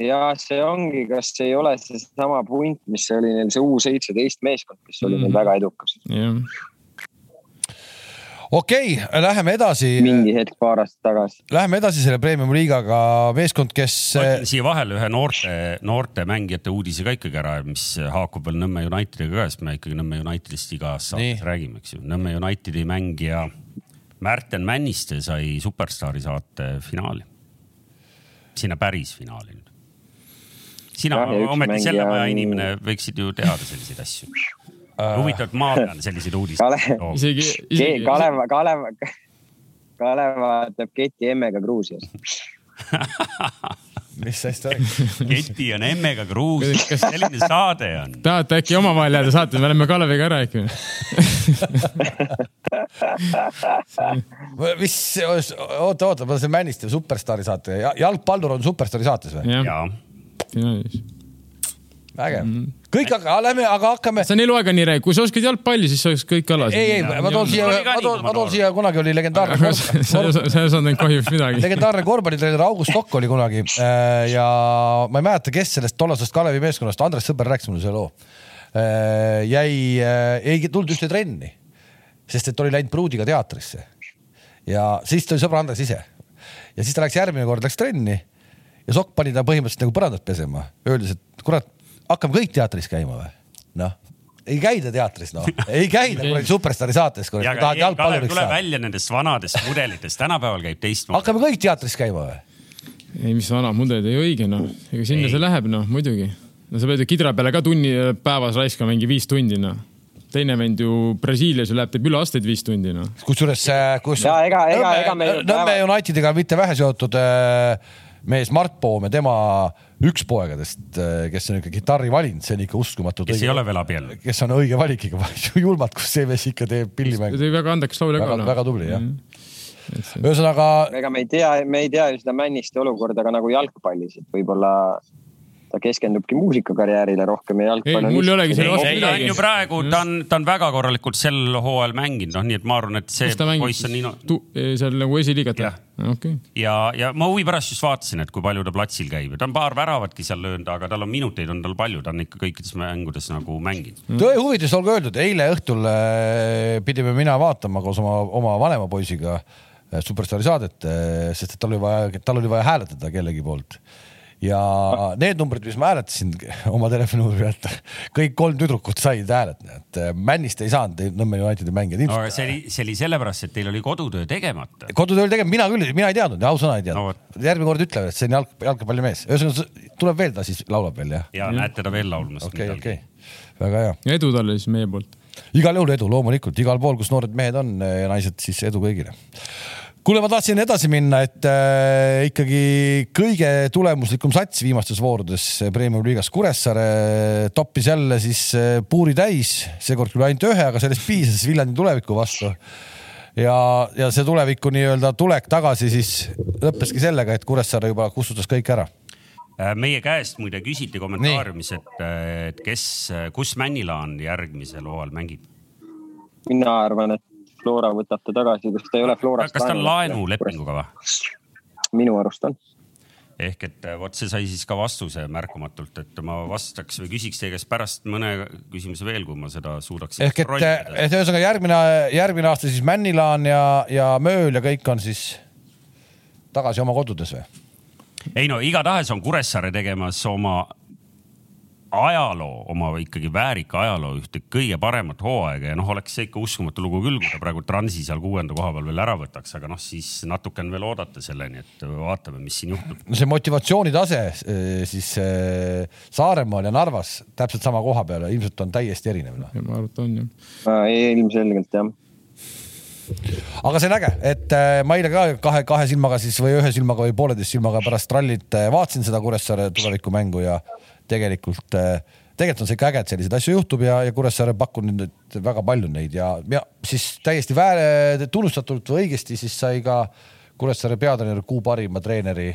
ja see ongi, kas ei ole seesama punt, mis oli neil see U seitseteist meeskond, kes oli mm -hmm. neil väga edukas. jah okei okay,, läheme edasi. mingi hetk paar aastat tagasi. Läheme edasi selle premium liigaga, meeskond, kes. siia vahele ühe noorte, noorte mängijate uudise ka ikkagi ära, mis haakub veel Nõmme Unitediga ka, sest me ikkagi Nõmme Unitedist igas saates räägime, eks ju. Nõmme Unitedi mängija Märten Männiste sai Superstaari saate finaali. sinna päris finaali nüüd. sina ometi selle maja inimene võiksid ju teada selliseid asju Äh, huvitav, et ma pean selliseid uudiseid. Kalev, isegi, isegi. Kalev, Kalev, Kalev vaatab keti emmega Gruusias. Mis asja räägib? keti on emmega Gruusias, kas selline saade on? tahate äkki omavahel jääda saate, me oleme Kaleviga ära rääkinud. Mis, oota, oota, see Männiste superstaari saate, jalgpallur on superstaari saates või? jah, finaalis vägev mm. -hmm kõik, aga lähme, aga hakkame. sa on eluaega nii rääkinud, kui sa oskad jalgpalli, siis sa oskad kõik alas. ei, ei, ma toon siia, ma toon, ma toon siia, kunagi oli legendaarne. sa ei osanud kahjuks midagi. legendaarne korvpallitreener August Kokk oli kunagi äh, ja ma ei mäleta, kes sellest tollasest Kalevi meeskonnast, Andres Sõber rääkis mulle selle loo. Äh, jäi, äh, ei tulnud üldse trenni, sest et oli läinud pruudiga teatrisse ja siis tuli sõber Andres ise ja siis ta läks järgmine kord, läks trenni ja Sokk pani ta põhimõtteliselt nagu põrandat pesema, öeldes, et kurat hakkame kõik teatris käima või? noh, ei käida teatris, noh, ei käida kuradi Superstaari saates, kui tahad jalgpalluriks saada. tule välja nendest vanadest mudelitest, tänapäeval käib teistmoodi. hakkame kõik teatris käima või? ei, mis vanad mudelid, ei õige noh, ega sinna ei. see läheb, noh muidugi. no sa pead ju kidra peale ka tunni päevas raiskama mingi viis tundi, noh teine vend ju Brasiilias ju läheb, teeb üleaastaid viis tundi noh. kusjuures, kus. ja ega, ega, ega me. Nõmme Unitediga mitte vähe seotud äh, mees Mart Poom ja tema üks poegadest, kes on ikka kitarri valinud, see on ikka uskumatu. kes õige, ei ole veel abiellunud. kes on õige valik ikka, julmalt, kus see mees ikka teeb pillimängu. ta oli väga andekas laulja ka. väga tubli jah mm. -hmm. ühesõnaga. ega me ei tea, me ei tea ju seda Männiste olukorda ka nagu jalgpallis, et võib-olla ta keskendubki muusikakarjäärile rohkem ja jalgpall on. mul ei olegi selle vastu midagi. ta on ju praegu, ta on, ta on väga korralikult sel hooajal mänginud, noh, nii et ma arvan, et see poiss on nii no.... seal nagu esiliigat või? Okay. ja, ja ma huvi pärast just vaatasin, et kui palju ta platsil käib ja ta on paar väravatki seal löönud, aga tal on minuteid on tal palju, ta on ikka kõikides mängudes nagu mänginud mm.. tõe huvides olgu öeldud, eile õhtul äh, pidime mina vaatama koos oma, oma vanema poisiga äh, Superstaari saadet, sest et tal oli vaja, tal oli vaja hääletada kellegi poolt ja need numbrid, mis ma hääletasin oma telefoninumbri pealt, kõik kolm tüdrukut said hääled, et äh, Männist ei saanud Nõmme Unitedi mängijad. no aga see oli, see oli sellepärast, et teil oli kodutöö tegemata. kodutöö oli tegemata, mina küll, mina ei teadnud, ausõna ei teadnud no,. järgmine kord ütlevad, et see on jalg, jalgpallimees, ühesõnaga tuleb veel, ta siis laulab veel jah? ja näed teda veel laulmas. okei, okei, väga hea. edu talle siis meie poolt. igal juhul edu, loomulikult igal pool, kus noored mehed on ja naised, siis edu kõigile kuule, ma tahtsin edasi minna, et äh, ikkagi kõige tulemuslikum sats viimastes voorudes Premium liigas Kuressaare toppis jälle siis äh, puuri täis, seekord küll ainult ühe, aga sellest piisas Viljandi tuleviku vastu. ja, ja see tuleviku nii-öelda tulek tagasi siis lõppeski sellega, et Kuressaare juba kustutas kõik ära äh, meie käest muide küsiti kommentaariumis, et, et kes, kus Männilaan järgmisel hooajal mängib? mina arvan, et Flora võtab ta tagasi, kas ta ei ole Florast. kas ta on laenulepinguga või? minu arust on ehk et äh, vot see sai siis ka vastuse märkamatult, et ma vastaks või küsiks teie käest pärast mõne küsimuse veel, kui ma seda suudaks. ehk et, et ühesõnaga järgmine, järgmine aasta siis Männilaan ja, ja Mööl ja kõik on siis tagasi oma kodudes või? ei no igatahes on Kuressaare tegemas oma ajaloo, oma ikkagi väärika ajaloo ühte kõige paremat hooaega ja noh, oleks see ikka uskumatu lugu küll, kui ta praegu Transi seal kuuenda koha peal veel ära võtaks, aga noh, siis natuke on veel oodata selleni, et vaatame, mis siin juhtub. no see motivatsioonitase eh, siis eh, Saaremaal ja Narvas täpselt sama koha peal ilmselt on täiesti erinev no.. ma arvan, et on jah. ilmselgelt jah aga see on äge, et äh, ma eile ka kahe, kahe silmaga siis või ühe silmaga või pooleteist silmaga pärast rallit vaatasin seda Kuressaare tulevikumängu ja tegelikult, äh, tegelikult on see ikka äge, et selliseid asju juhtub ja, ja Kuressaare pakkunud nüüd väga palju neid ja, ja siis täiesti väär, tunnustatult või õigesti siis sai ka Kuressaare peatreener kuu parima treeneri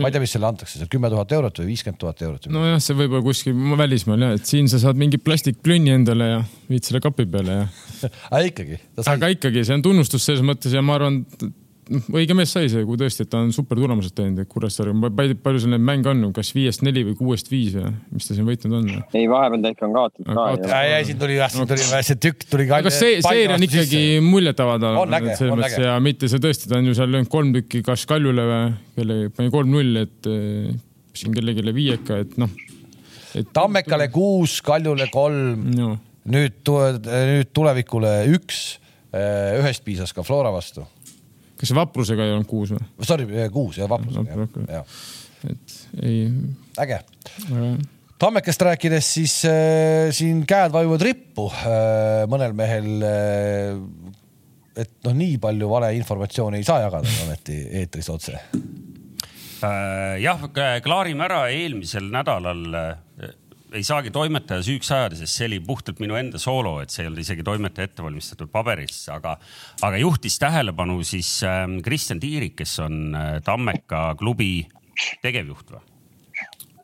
ma ei tea, mis selle antakse, see kümme tuhat eurot või viiskümmend tuhat eurot? nojah, see võib olla kuskil välismaal jah, et siin sa saad mingi plastikplünni endale ja viid selle kapi peale ja aga ikkagi. aga ikkagi, see on tunnustus selles mõttes ja ma arvan, noh, õige mees sai see, kui tõesti, et ta on super tulemused teinud, et Kuressaare, palju, seal neid mänge on, kas viiest neli või kuuest viis või mis ta siin võitnud on? ei, vahepeal ta ikka on kaotanud ka. ei, ei siin tuli jah, siin tuli see tükk tuli ka. aga see, seeria on ikkagi muljetavaldav. selles mõttes ja mitte see tõesti, ta on ju seal löönud kolm tükki, kas Kaljule või kelle pani kolm-null, et eh, siin kellelegi viieka, et noh. Tammekale kuus, Kaljule kolm no., nüüd, nüüd tulevikule üks, eh, ühest piisas ka Flora vastu kas see vaprusega ei olnud kuus või? Sorry, kuus jah, vaprusega no,. Ja. et ei. äge aga.... Tammekest rääkides, siis äh, siin käed vajuvad rippu äh, mõnel mehel äh,. et noh, nii palju valeinformatsiooni ei saa jagada ometi eetris otse äh,. jah, klaarime ära eelmisel nädalal äh, ei saagi toimetaja süüks ajada, sest see oli puhtalt minu enda soolo, et see ei olnud isegi toimetaja ettevalmistatud paberisse, aga, aga juhtis tähelepanu siis äh, Kristjan Tiirik, kes on äh, Tammeka klubi tegevjuht või?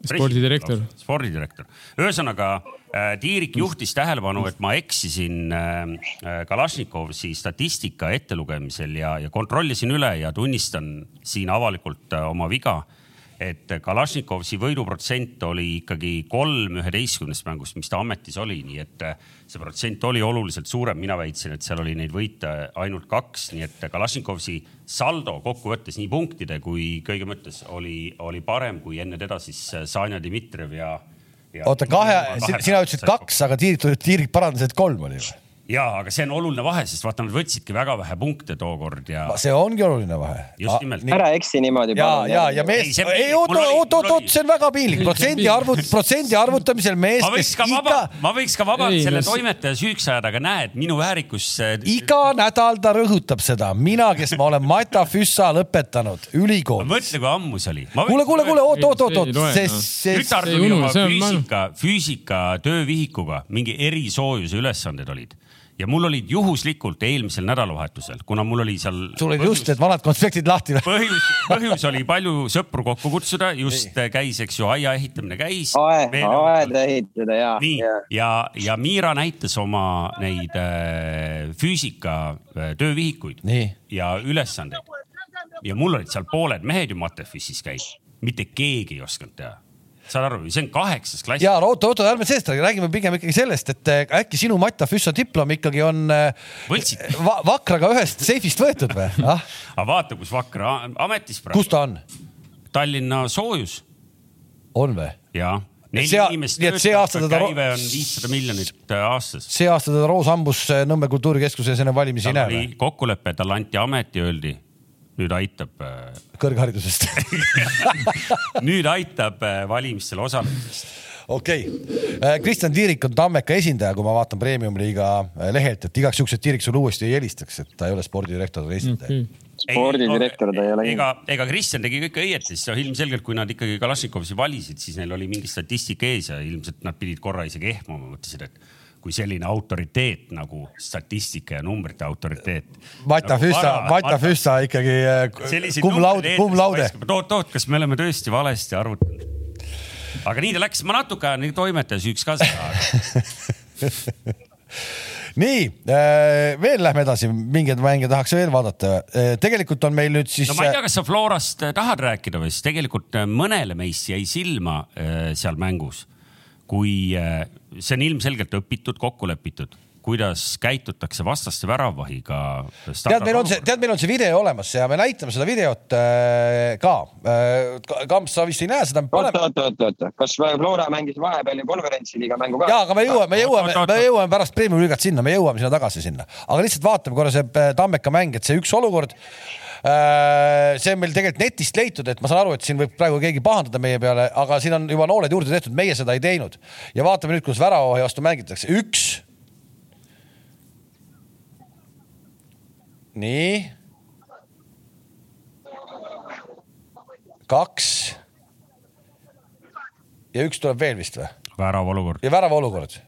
spordidirektor. spordidirektor, ühesõnaga äh, Tiirik juhtis tähelepanu, et ma eksisin äh, äh, Kalašnikovi statistika ettelugemisel ja, ja kontrollisin üle ja tunnistan siin avalikult oma viga et Kalašnikovsi võiduprotsent oli ikkagi kolm üheteistkümnest mängust, mis ta ametis oli, nii et äh, see protsent oli oluliselt suurem. mina väitsin, et seal oli neid võite ainult kaks, nii et Kalašnikovsi saldo kokkuvõttes nii punktide kui kõige mõttes oli, oli parem kui enne teda siis äh, Sanja Dmitrijev ja, ja. oota, kahe, sina ütlesid kaks, aga Tiirik, Tiirik parandas, et kolm oli või? Ja, aga see on oluline vahe, sest vaata, nad võtsidki väga vähe punkte tookord ja. see ongi oluline vahe. just nimelt. ära eksi niimoodi. ja, ja, ja mees, ei oot, oot, oot, oot, see on väga piinlik, protsendi arvut-, protsendi arvutamisel mees, kes iga. ma võiks ka vabalt selle toimetaja süüks ajada, aga näed, minu väärikus. iga nädal ta rõhutab seda, mina, kes ma olen Mata Füssa lõpetanud, ülikool. mõtle, kui ammu see oli. kuule, kuule, kuule, oot, oot, oot, oot, see, see. tütar tuli oma füüsika, füüsika töövihikuga, mingi erisoojuse ülesanded olid ja mul olid juhuslikult eelmisel nädalavahetusel, kuna mul oli seal. sul olid just need vanad konspektid lahti või? põhjus, põhjus oli palju sõpru kokku kutsuda, just Nii. käis, eks ju, aia ehitamine käis. aeda ehitada ja. nii ja, ja, ja Miira näitas oma neid äh, füüsika äh, töövihikuid ja ülesandeid. ja mul olid seal pooled mehed ju Matefissis käinud, mitte keegi ei osanud teha saad aru, see on kaheksas klass. ja oota, oota, ärme sellest räägi, räägime pigem ikkagi sellest, et äh, äkki sinu Mata Füssa diplom ikkagi on äh, va Vakraga ühest seifist võetud või ah?? aga vaata, kus Vakra ametis praegu. kus ta on? Tallinna soojus. on või? jaa neli see, inimest töötab, käive on viissada miljonit äh, aastas. see aasta teda Roos hambus Nõmme kultuurikeskuses enne valimisi ei näe või? kokkulepe, talle anti ameti, öeldi nüüd aitab. Äh, kõrgharidusest nüüd aitab äh, valimistel osalemisest okei okay., äh, Kristjan Tiirik on Tammeka esindaja, kui ma vaatan Premium-liiga lehelt, et igaks juhuks, et Tiirik sulle uuesti ei helistaks, et ta ei ole spordidirektor, ta on esindaja okay spordidirektor ta ei ole. ega, ega Kristjan tegi kõik õieti, sest ilmselgelt, kui nad ikkagi Kalašnikovsi valisid, siis neil oli mingi statistika ees ja ilmselt nad pidid korra isegi ehmuma, mõtlesid, et kui selline autoriteet nagu statistika ja numbrite autoriteet. Mata nagu Füssa, Mata Füssa ikkagi cum laude, cum laude. oot, oot, kas me oleme tõesti valesti arvutanud? aga nii ta läks, ma natuke ajan toimetaja süüks ka seda nii äh, veel lähme edasi, mingeid mänge tahaks veel vaadata. Äh, tegelikult on meil nüüd siis. no ma ei tea, kas sa Florast äh, tahad rääkida või, sest tegelikult mõnele meist jäi silma seal mängus kui eh, see on ilmselgelt õpitud, kokku lepitud kuidas käitutakse vastaste väravahiga. tead, meil on see, tead, meil on see video olemas ja me näitame seda videot äh, ka äh,. Kamps, sa vist ei näe seda. oot, oot, oot, oot, kas Flora mängis vahepeal ju konverentsiliiga mängu ka? ja, aga me jõuame, me jõuame, me jõuame pärast premium liigat sinna, me jõuame sinna tagasi sinna, aga lihtsalt vaatame korra see äh, Tammeka mäng, et see üks olukord Äh, see on meil tegelikult netist leitud, et ma saan aru, et siin võib praegu keegi pahandada meie peale, aga siin on juba nooled juurde tehtud, meie seda ei teinud. ja vaatame nüüd, kuidas väravahi vastu mängitakse, üks. nii. kaks. ja üks tuleb veel vist või? värava olukord. ja värava olukord.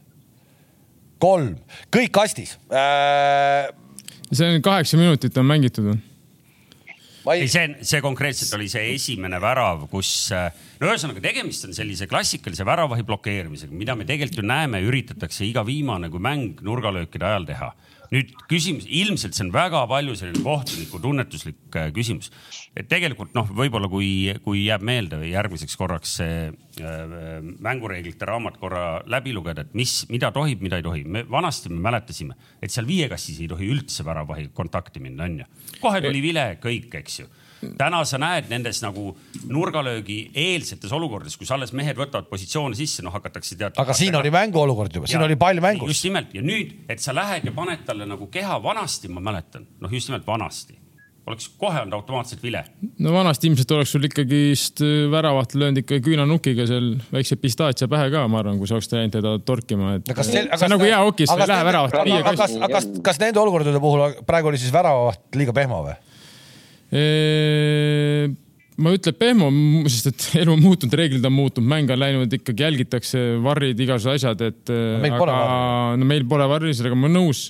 kolm, kõik kastis äh.... see on kaheksa minutit on mängitud või? Ei, see on, see konkreetselt oli see esimene värav, kus no ühesõnaga tegemist on sellise klassikalise väravahi blokeerimisega, mida me tegelikult ju näeme, üritatakse iga viimane kui mäng nurgalöökide ajal teha nüüd küsimus, ilmselt see on väga palju selline kohtuniku tunnetuslik äh, küsimus. et tegelikult noh, võib-olla kui, kui jääb meelde või järgmiseks korraks see äh, mängureeglite raamat korra läbi lugeda, et mis, mida tohib, mida ei tohi. me vanasti me mäletasime, et seal viiekastis ei tohi üldse väravahi kontakti minna, onju. kohe tuli vile kõik, eks ju täna sa näed nendes nagu nurgalöögi eelsetes olukordades, kus alles mehed võtavad positsioone sisse, noh hakatakse tead. aga siin oli mänguolukord juba, siin oli pall mängus. just nimelt ja nüüd, et sa lähed ja paned talle nagu keha vanasti, ma mäletan, noh just nimelt vanasti oleks kohe olnud automaatselt vile. no vanasti ilmselt oleks sul ikkagist äh, väravat löönud ikka küünanukiga seal väikse pistaatsia pähe ka, ma arvan, kui sa oleks läinud teda torkima, et. see on nagu hea okis, sa ei lähe väravat. aga kas, kas, kas nende olukordade puhul praegu oli siis väravaht liiga pehmo või? Ma ütlen pehmo, sest et elu on muutunud, reeglid on muutunud, mäng on läinud ikkagi jälgitakse, varrid, igasugused asjad, et no,. aga no meil pole varri, sellega ma olen nõus.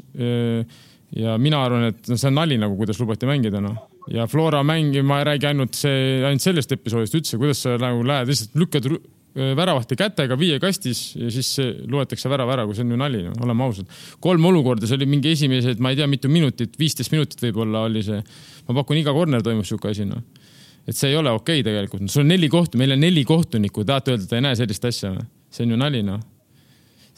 ja mina arvan, et no see on nali nagu, kuidas lubati mängida, noh. ja Flora mängi, ma ei räägi ainult see, ainult sellest episoodist üldse, kuidas sa nagu lähed, lihtsalt lükkad väravahti kätega viie kastis ja siis loetakse värav ära, kui see on ju nali, oleme ausad. kolm olukorda, see oli mingi esimesed, ma ei tea, mitu minutit, viisteist minutit võib-olla oli see ma pakun, iga corner toimub sihuke asi, noh. et see ei ole okei okay tegelikult, sul on neli kohtu, meil on neli kohtunikku, tahate öelda, et ta ei näe sellist asja või? see on ju nali, noh.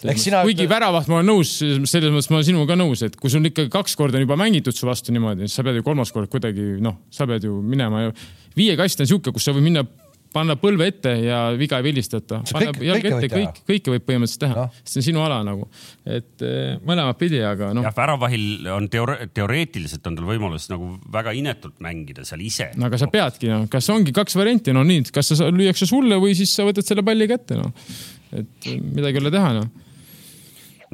Sina... kuigi väravat ma olen nõus, selles mõttes ma olen sinuga nõus, et kui sul ikkagi kaks korda on juba mängitud su vastu niimoodi, siis sa pead ju kolmas kord kuidagi noh, sa pead ju minema. viie kast on sihuke, kus sa võid minna panna põlve ette ja viga ei vilistata. panna kõik- jalg kõike ette, kõik, kõike võib põhimõtteliselt teha no., see on sinu ala nagu, et eh, mõlemat pidi, aga noh jah, väravahil on teore-, teoreetiliselt on tal võimalus nagu väga inetult mängida seal ise. no aga sa peadki noh, kas ongi kaks varianti, no nii, kas sa sa- lüüakse sulle või siis sa võtad selle palli kätte noh. et midagi ei ole teha noh,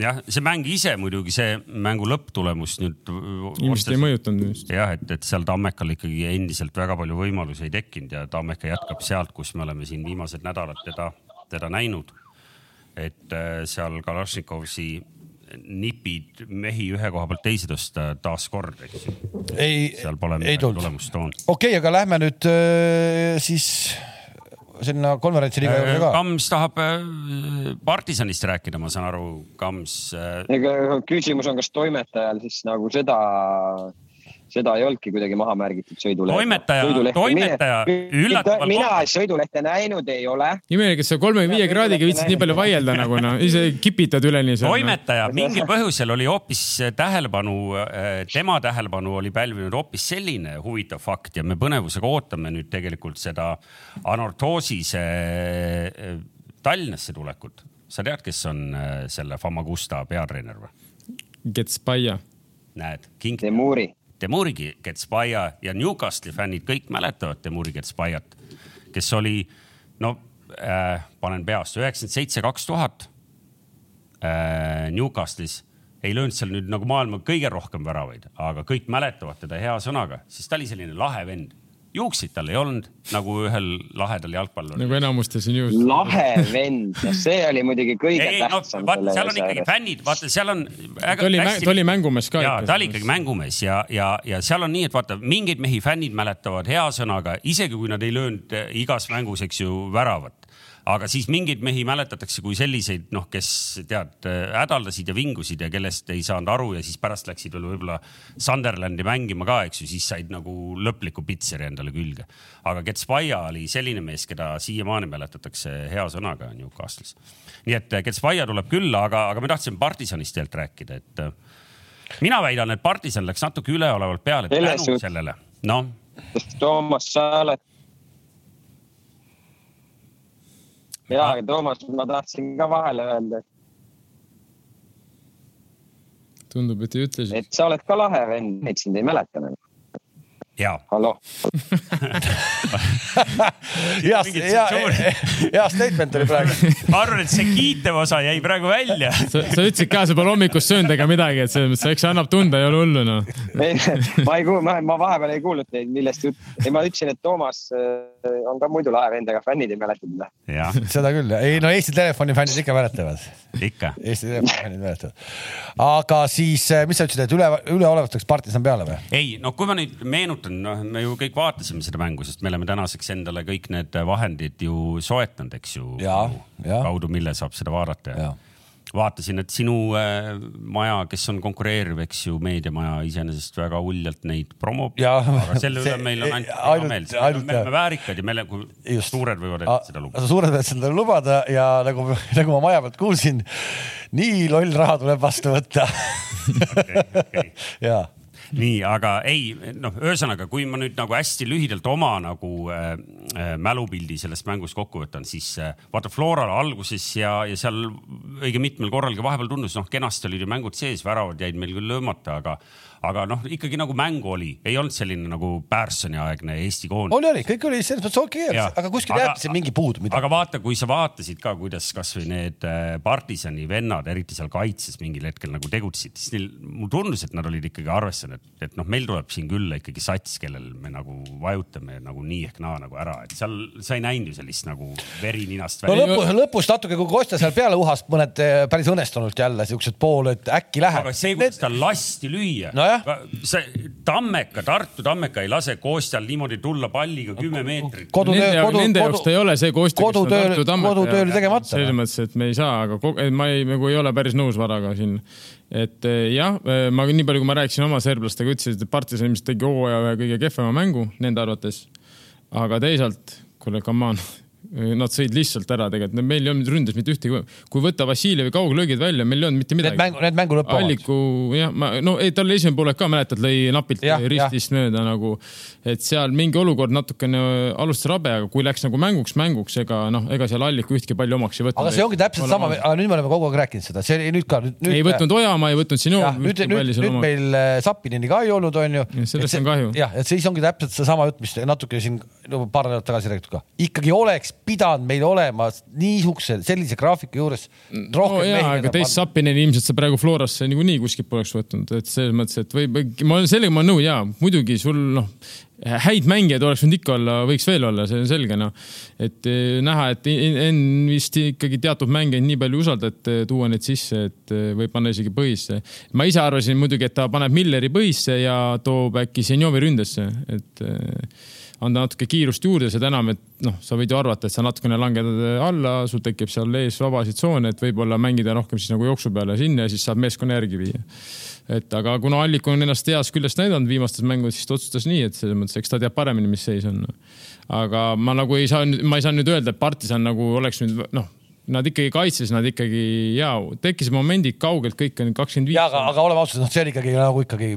jah, see mäng ise muidugi, see mängu lõpptulemus nüüd. ilmselt ei mõjutanud arust. jah, et, et seal Tammekal ikkagi endiselt väga palju võimalusi ei tekkinud ja Tammeka jätkab sealt, kus me oleme siin viimased nädalad teda, teda näinud. et äh, seal Kalašnikovi nipid mehi ühe koha pealt teise tõsta taaskord, eks ju. ei, seal pole ei midagi tulnud. tulemust toonud. okei okay,, aga lähme nüüd äh, siis sinna konverentsiliiga juurde ka. Kams tahab äh, partisanist rääkida, ma saan aru, Kams äh, ega küsimus on, kas toimetajal siis nagu seda, seda ei olnudki kuidagi maha märgitud sõidulehel. Toimetaja- toimetaja üllatavalt- mina sõidulehte näinud ei ole. imelik, et sa kolmekümne viie kraadiga viitsid nii palju vaielda nagu noh, ise kipitad üleni seal. toimetaja mingil põhjusel oli hoopis tähelepanu, tema tähelepanu oli pälvinud hoopis selline huvitav fakt ja me põnevusega ootame nüüd tegelikult seda Anortosise eh, Tallinnasse tulekut. sa tead, kes on eh, selle Famagusta peatreener või? Gets Paia. näed, King Demuri. Demurigi Getspaia ja Newcastle'i fännid kõik mäletavad Demuri Getspaiat, kes oli no äh, panen peast üheksakümmend seitse, kaks tuhat äh, Newcastle'is ei löönud seal nüüd nagu maailma kõige rohkem väravaid, aga kõik mäletavad teda hea sõnaga, sest ta oli selline lahe vend. Juukseid tal ei olnud nagu ühel lahedal jalgpalluril nagu enamustel siin juhus. lahe vend, see oli muidugi kõige ei, ei no tähtsam. vaata, seal on ikkagi fännid, vaata, seal on. ta oli, ta oli mängumees ka ja ta oli ikkagi mängumees ja, ja, ja seal on nii, et vaata mingeid mehi fännid mäletavad hea sõnaga, isegi kui nad ei löönud igas mängus, eks ju, väravat. Aga siis mingeid mehi mäletatakse kui selliseid, noh, kes tead, hädaldasid ja vingusid ja kellest ei saanud aru ja siis pärast läksid veel võib-olla Sunderlandi mängima ka, eks ju, siis said nagu lõpliku pitseri endale külge. aga Getspaia oli selline mees, keda siiamaani mäletatakse hea sõnaga Newcastle'is. nii et eh, Getspaia tuleb küll, aga, aga me tahtsime partisanist tegelikult rääkida, et eh, mina väidan, et partisan läks natuke üleolevalt peale tänu sellele. noh, sest Toomas, sa oled. ja, aga Toomas, ma tahtsin ka vahele öelda, tundub, et ei ütle siis. et sa oled ka lahe vend, neid sind ei mäleta enam. ja hallo, hea, hea, hea statement oli praegu. ma arvan, et see kiitev osa jäi praegu välja. sa, sa ütlesid ka, sa pole hommikust söönud ega midagi, et selles mõttes, eks see annab tunda, ei ole hullu noh. ma ei kuulnud, ma vahepeal ei kuulnud teid, millest jutt, ei ma ütlesin, et Toomas äh, on ka muidu lahe vend, aga fännid ei mäleta teda. seda küll, ei no Eesti Telefoni fännid ikka mäletavad. ikka. Eesti Telefoni fännid mäletavad. aga siis, mis sa ütlesid, et üle, üleolevalt läks partisan peale või? ei, no kui ma nüüd meenutan, noh, me ju kõik vaatasime seda mängu, sest me oleme tänaseks endale kõik need vahendid ju soetanud, eks ju. Kaudu, mille saab seda vaadata Jaa. vaatasin, et sinu äh, maja, kes on konkureeriv, eks ju, meediamaja iseenesest väga uljalt neid promob. Aga selle üle See- meil on ainult hea meel, me oleme väärikad ja me oleme, Just. suured võivad endale seda lubada. suured võivad seda lubada ja nagu, nagu ma maja pealt kuulsin, nii loll raha tuleb vastu võtta. okei. ja, nii, aga ei, noh, ühesõnaga, kui ma nüüd nagu hästi lühidalt oma nagu äh, äh, mälupildi sellest mängust kokku võtan, siis äh, vaata Floral alguses ja, ja seal õige mitmel korral ka vahepeal tundus, noh, kenasti olid ju mängud sees, väravad jäid meil küll löömata, aga, aga noh, ikkagi nagu mängu oli, ei olnud selline nagu Pärssoni aegne Eesti koondis. oli, oli, kõik oli selles mõttes okei okay,, aga kuskil jääbki see mingi puudu aga vaata, kui sa vaatasid ka, kuidas kasvõi need äh, partisani vennad, eriti seal kaitses mingil hetkel nagu tegutsesid, siis neil, mulle tundus, et nad olid ikkagi arvestanud, et, et noh, meil tuleb siin küll ikkagi sats, kellel me nagu vajutame nagu nii ehk naa nagu ära, et seal sa ei näinud ju sellist nagu veri ninast no välja. lõpus, lõpus natuke, kui Kostja seal peale uhas, mõned eh, päris õnnestunult jälle siuksed pool, et äkki läheb aga. see, kuidas tal lasti lüüa Nojah.. See Tammeka, Tartu Tammeka ei lase Kostjal niimoodi tulla palliga kümme meetrit. kodutöö Nende, kodu, nende jaoks ta ei ole see koostöö, kodutööl, kodutöö oli tegemata. selles mõttes, et me ei saa, aga ma ei, nagu ei ole päris nõus Varaga siin. et eh, jah, ma nii palju, kui ma rääkisin oma serblastega, ütlesid, et partisan ilmselt tegi hooaja ühe kõige kehvema mängu nende arvates. aga teisalt, kuule, come on, Nad sõid lihtsalt ära tegelikult, meil ei olnud ründes mitte ühtegi, kui võtta Vassiljevi kauglöögid välja, meil ei olnud mitte midagi. Need mängu, need mängu lõpevad. Alliku jah, ma no ei, tal esimene poolek ka mäletad, lõi napilt ja, ristist ja. mööda nagu, et seal mingi olukord natukene alustas rabe, aga kui läks nagu mänguks mänguks, ega noh, ega seal Alliku ühtki palju omaks ei võtnud. aga see ongi täpselt sama, aga nüüd me oleme kogu aeg rääkinud seda, see nüüd ka ei võtnud Ojamaa, ei võtnud sinu. nüüd, nüüd, nüüd oma... meil äh, Sapinini ka ei olnud, onju. sellest on kahju. jah, et siis ongi täpselt seesama jutt, mis natuke siin no, paar nädalat tagasi räägitud ka, ikkagi oleks pidanud meil olema niisuguse, sellise graafiku juures rohkem no, mehi. aga teist Sapineni ilmselt sa praegu Florasse niikuinii kuskilt poleks võtnud, et selles mõttes, et või, ma olen sellega, ma olen nõus, jaa, muidugi sul noh häid mängijaid oleks võinud ikka olla, võiks veel olla, see on selge, noh. et eh, näha, et Enn vist ikkagi teatud mängijaid nii palju usaldab, et eh, tuua neid sisse, et eh, võib panna isegi põhisse. ma ise arvasin muidugi, et ta paneb Milleri põhisse ja toob äkki Senjovi ründesse, et anda natuke kiirust juurde, seda enam, et noh, sa võid ju arvata, et sa natukene langed alla, sul tekib seal ees vabasid tsoone, et võib-olla mängida rohkem siis nagu jooksu peale sinna ja siis saab meeskonna järgi viia. et aga kuna Allik on ennast heast küljest näidanud viimastes mängudes, siis ta otsustas nii, et selles mõttes, eks ta teab paremini, mis seis on. aga ma nagu ei saa, ma ei saa nüüd öelda, et partisan nagu oleks nüüd noh nad ikkagi kaitses, nad ikkagi ja tekkisid momendid kaugelt, kõik on kakskümmend viis. ja aga, aga oleme ausad, noh, see on ikkagi nagu ikkagi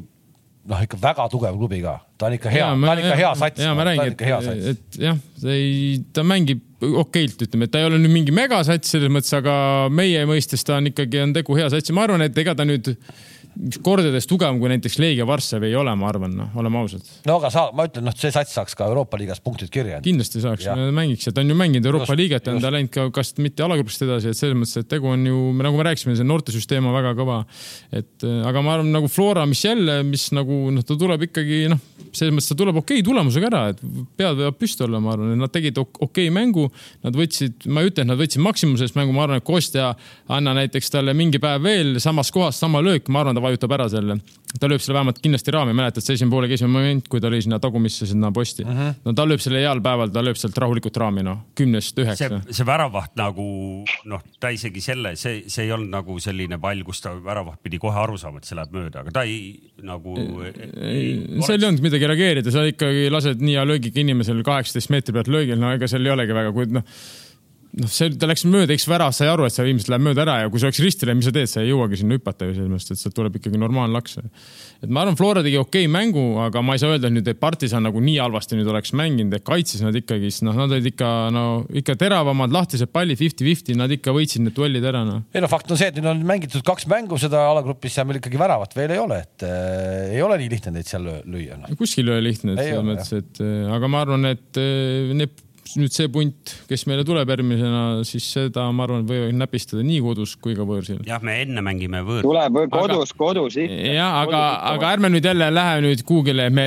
noh, ikka väga tugev klubi ka, ta on ikka hea, ta on ikka hea sats. ja ma räägin, et, et jah, ta ei, ta mängib okeilt, ütleme, et ta ei ole nüüd mingi megasats selles mõttes, aga meie mõistes ta on ikkagi, on tegu hea sats ja ma arvan, et ega ta nüüd kordades tugevam kui näiteks Leegia Varssavi ei ole, ma arvan, noh, oleme ausad. no aga sa, ma ütlen, noh, see sats saaks ka Euroopa liigas punktid kirja. kindlasti saaks, mängiks ja ta on ju mänginud Euroopa just, liigat ja on ta läinud ka, kas mitte alagrupist edasi, et selles mõttes, et tegu on ju, nagu me rääkisime, see noortesüsteem on väga kõva. et aga ma arvan, nagu Flora, mis jälle, mis nagu noh, ta tuleb ikkagi noh, selles mõttes ta tuleb okei okay tulemusega ära, et pead võivad püsti olla, ma arvan, et nad tegid okei okay mängu. Nad võtsid, ma ei ütle, et nad võtsid maksimumi sellest mängu, ma arvan, et Kostja anna näiteks talle mingi päev veel samas kohas sama löök, ma arvan, ta vajutab ära selle. Ta lööb selle vähemalt kindlasti raami, mäletad, see esimene poolega esimene moment, kui ta lõi sinna tagumisse sinna posti. Mhm. -huh. no ta lööb selle heal päeval, ta lööb sealt rahulikult raami, noh, kümnest üheksa. see, see väravaht nagu noh, ta isegi selle, see, see ei olnud nagu selline pall, kus ta väravaht pidi kohe aru saama, et see läheb mööda, aga ta ei nagu. seal ei olnud midagi reageerida, sa ikkagi lased nii hea löögiga inimesel kaheksateist meetri pealt löögil, no ega seal ei olegi väga, kuid noh noh, see, ta läks mööda, eks värav sai aru, et see ilmselt läheb mööda ära ja kui see oleks ristile, mis sa teed, sa ei jõuagi sinna hüpata ju selles mõttes, et sealt tuleb ikkagi normaalne laks. et ma arvan, Flora tegi okei okay mängu, aga ma ei saa öelda, nüüd, et partisan nagu nii halvasti nüüd oleks mänginud, et kaitses nad ikkagist, noh, nad olid ikka no ikka teravamad, lahtised pallid fifty-fifty, nad ikka võitsid need duellid ära, noh. ei no fakt on see, et nüüd on mängitud kaks mängu seda alagrupis ja meil ikkagi väravat veel ei ole, et äh, ei ole nii lihtne neid seal lüüa no.. kuskil ei ole lihtne, et selles mõttes, et äh, aga ma arvan, et äh, need nüüd see punt, kes meile tuleb järgmisena, siis seda ma arvan, võivad näpistada nii kodus kui ka võõrsil. jah, me enne mängime võõr. tuleb kodus, kodus ikka. ja aga, aga ärme nüüd jälle lähe nüüd kuhugile, me,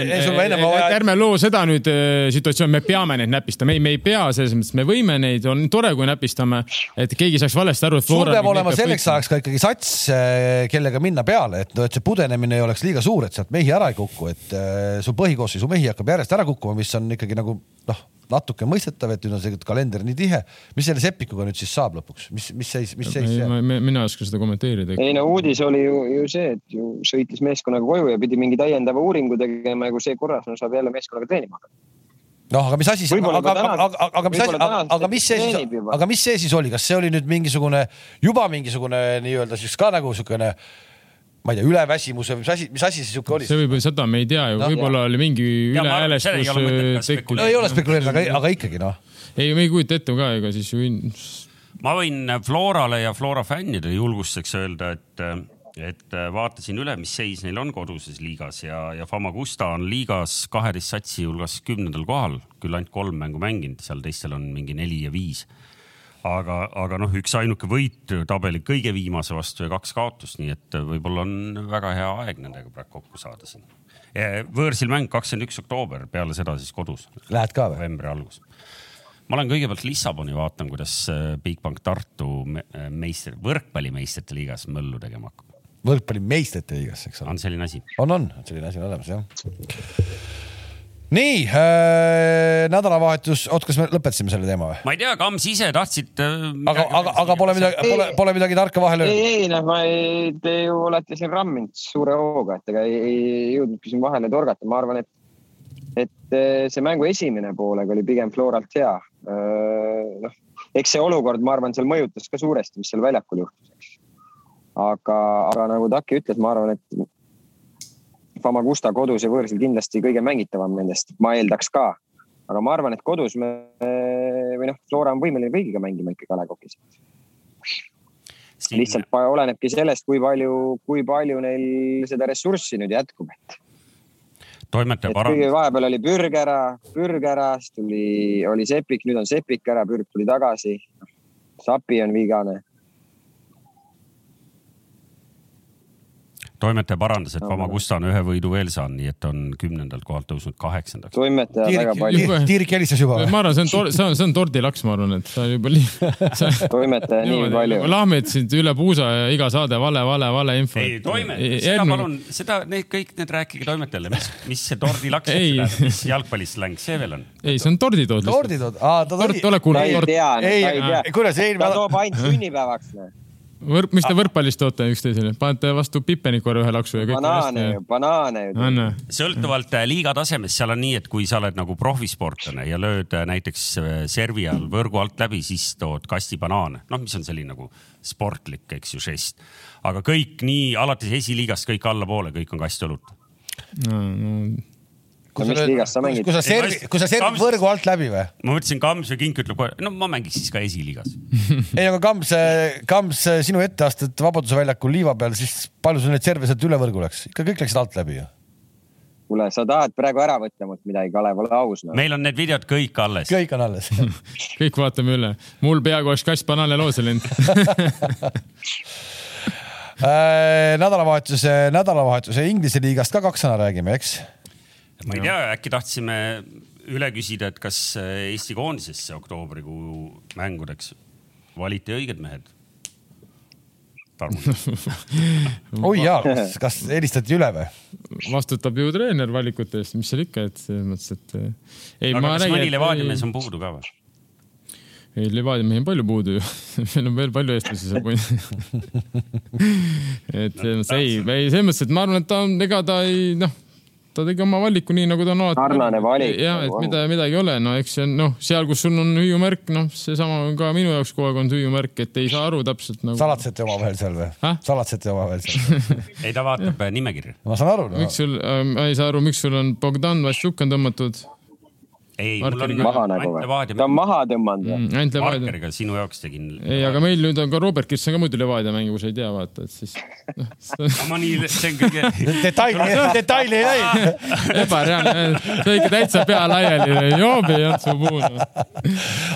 ärme loo seda nüüd äh, situatsiooni, me peame neid näpistama, ei, me ei pea selles mõttes, me võime neid, on tore, kui näpistame, et keegi saaks valesti aru, et. sul peab olema selleks ajaks ka ikkagi sats, äh, kellega minna peale, et, et see pudenemine ei oleks liiga suur, et sealt mehi ära ei kuku, et äh, su põhikoosseisu mehi hakkab järjest ära kukkuma, mis on ikkagi nagu noh natuke mõistetav, et nüüd on see kalender nii tihe. mis selle Sepikuga nüüd siis saab lõpuks, mis, mis seis, mis seis on? mina ei oska seda kommenteerida. ei no uudis oli ju, ju see, et ju sõitis meeskonnaga koju ja pidi mingi täiendava uuringu tegema ja kui see korras on no,, saab jälle meeskonnaga treenima hakata noh, aga mis asi see, aga, aga, aga, aga mis asi, aga mis see siis, aga mis see siis oli, kas see oli nüüd mingisugune juba mingisugune nii-öelda siis ka nagu niisugune ma ei tea, üleväsimus või mis asi, mis asi see sihuke oli? see võib, seda me ei tea ju no,, võib-olla oli mingi ülehäälestus tekkinud. ei ole spekuleerida, aga, aga ikkagi noh. ei, me ei kujuta ette ka, ega siis ju. ma võin Florale ja Flora fännidele julgustuseks öelda, et, et vaatasin üle, mis seis neil on koduses liigas ja, ja Famagusta on liigas kaheteist satsi hulgas kümnendal kohal, küll ainult kolm mängu mänginud, seal teistel on mingi neli ja viis aga, aga noh, üksainuke võit tabeli kõige viimase vastu ja kaks kaotust, nii et võib-olla on väga hea aeg nendega praegu kokku saada siin. võõrsil mäng kakskümmend üks oktoober, peale seda siis kodus. Lähed ka või? novembri algus. ma olen kõigepealt Lissaboni, vaatan, kuidas äh, Bigbank Tartu äh, meister, võrkpallimeistrite liigas möllu tegema hakkab. võrkpallimeistrite liigas, eks ole. on selline asi? on, on, selline asi on olemas jah nii äh,, nädalavahetus, oot, kas me lõpetasime selle teema või? ma ei tea, Kams ise tahtsid äh,. aga, aga, aga pole midagi, pole, pole midagi tarka vahele öelnud? ei, ei noh, ma ei, te ju olete siin ramminud suure hooga, et ega ei, ei jõudnudki siin vahele torgata, ma arvan, et, et äh, see mängu esimene poolega oli pigem Floralt hea. Äh, noh, eks see olukord, ma arvan, seal mõjutas ka suuresti, mis seal väljakul juhtus, eks. aga, aga nagu Taki ütles, ma arvan, et Famagusta kodus ja võõrsil kindlasti kõige mängitavam nendest, ma eeldaks ka. aga ma arvan, et kodus me või noh, Flora on võimeline kõigiga mängima ikkagi A Le Coq'is Siin... lihtsalt olenebki sellest, kui palju, kui palju neil seda ressurssi nüüd jätkub, et toimetaja parandas. vahepeal oli Pürg ära, Pürg ära, siis tuli, oli Sepik, nüüd on Sepik ära, Pürg tuli tagasi. Sapi on vigane toimetaja parandas, et Famagusta on ühe võidu veel saanud, nii et on kümnendalt kohalt tõusnud kaheksandaks. toimetaja Tiirik, väga palju. Tiirik helistas juba. ma arvan, see on, see on, see on tordilaks, ma arvan, et see on juba nii toimetaja nii palju. lahmitasid üle puusa ja iga saade vale, vale, vale info. ei, toimetaja, seda palun, seda, need kõik need rääkige toimetajale, mis, mis see tordilaks tähendab, mis jalgpallisläng see veel on? ei, see on torditood. torditood, aa ta tord, ole kuulnud. ta ei tea, ta ei tea. ta toob ainult sünnipäevaks võrk, mis te võrkpallis toote üksteisele, panete vastu Pippeniku ühe laksu ja kõik. banaane ju, banaane ju. sõltuvalt äh, liiga tasemest, seal on nii, et kui sa oled nagu profisportlane ja lööd äh, näiteks äh, servi all võrgu alt läbi, siis tood kasti banaane, noh, mis on selline nagu sportlik, eks ju, žest. aga kõik nii alates esiliigast kõik allapoole, kõik on kast õlut no,. No kui sa, mängid? kui sa servi, kui sa servid võrgu alt läbi või? ma mõtlesin, Kams või Kink ütleb kohe, no ma mängiks siis ka esiliigas ei, aga Kams, Kams sinu etteastet Vabaduse väljakul liiva peal, siis palju sul neid serve sealt üle võrgu läks? ikka kõik läksid alt läbi ju kuule, sa tahad praegu ära võtta mult midagi, Kalev, ole aus no.. meil on need videod kõik alles. kõik on alles kõik vaatame üle. mul peaaegu oleks kass banaane loose läinud äh, nädalavahetuse, nädalavahetuse Inglise liigast ka kaks sõna räägime, eks ma ei tea, äkki tahtsime üle küsida, et kas äh, Eesti koondisesse oktoobrikuu mängudeks valiti õiged mehed? oi jaa, kas, kas helistati üle või? vastutab ju treener valikute eest, mis seal ikka, et selles mõttes, et. Äh, ei, aga kas räägin, mõni Levadia mees on puudu ka või? ei, Levadia mehi on palju puudu ju meil on veel palju eestlasi seal et selles mõttes ei, ei selles mõttes, et ma arvan, et ta on, ega ta ei noh ta tegi oma valiku nii, nagu ta on alati. sarnane valik. ja, et mida, midagi ei ole, no eks see on noh, seal, kus sul on hüüumärk, noh, seesama on ka minu jaoks kogu aeg olnud hüüumärk, et ei saa aru täpselt nagu. salatsete omavahel seal või? salatsete omavahel seal ei, ta vaatab nimekirja. ma saan aru no.. miks sul äh,, ma ei saa aru, miks sul on Bogdan Vassiuk on tõmmatud ei, mul on maha nagu või? ta on maha tõmmanud või mm,? ainult Levadia. markeriga sinu jaoks tegin. ei, aga meil nüüd on ka Robert Kirsten ka muidu Levadia mängija, kui sa ei tea, vaata, et siis no,. ma nii, see on kõige detaili, detaili ei läinud. ebareaalne, see on ikka täitsa pea laiali, joobi ei olnud su puu.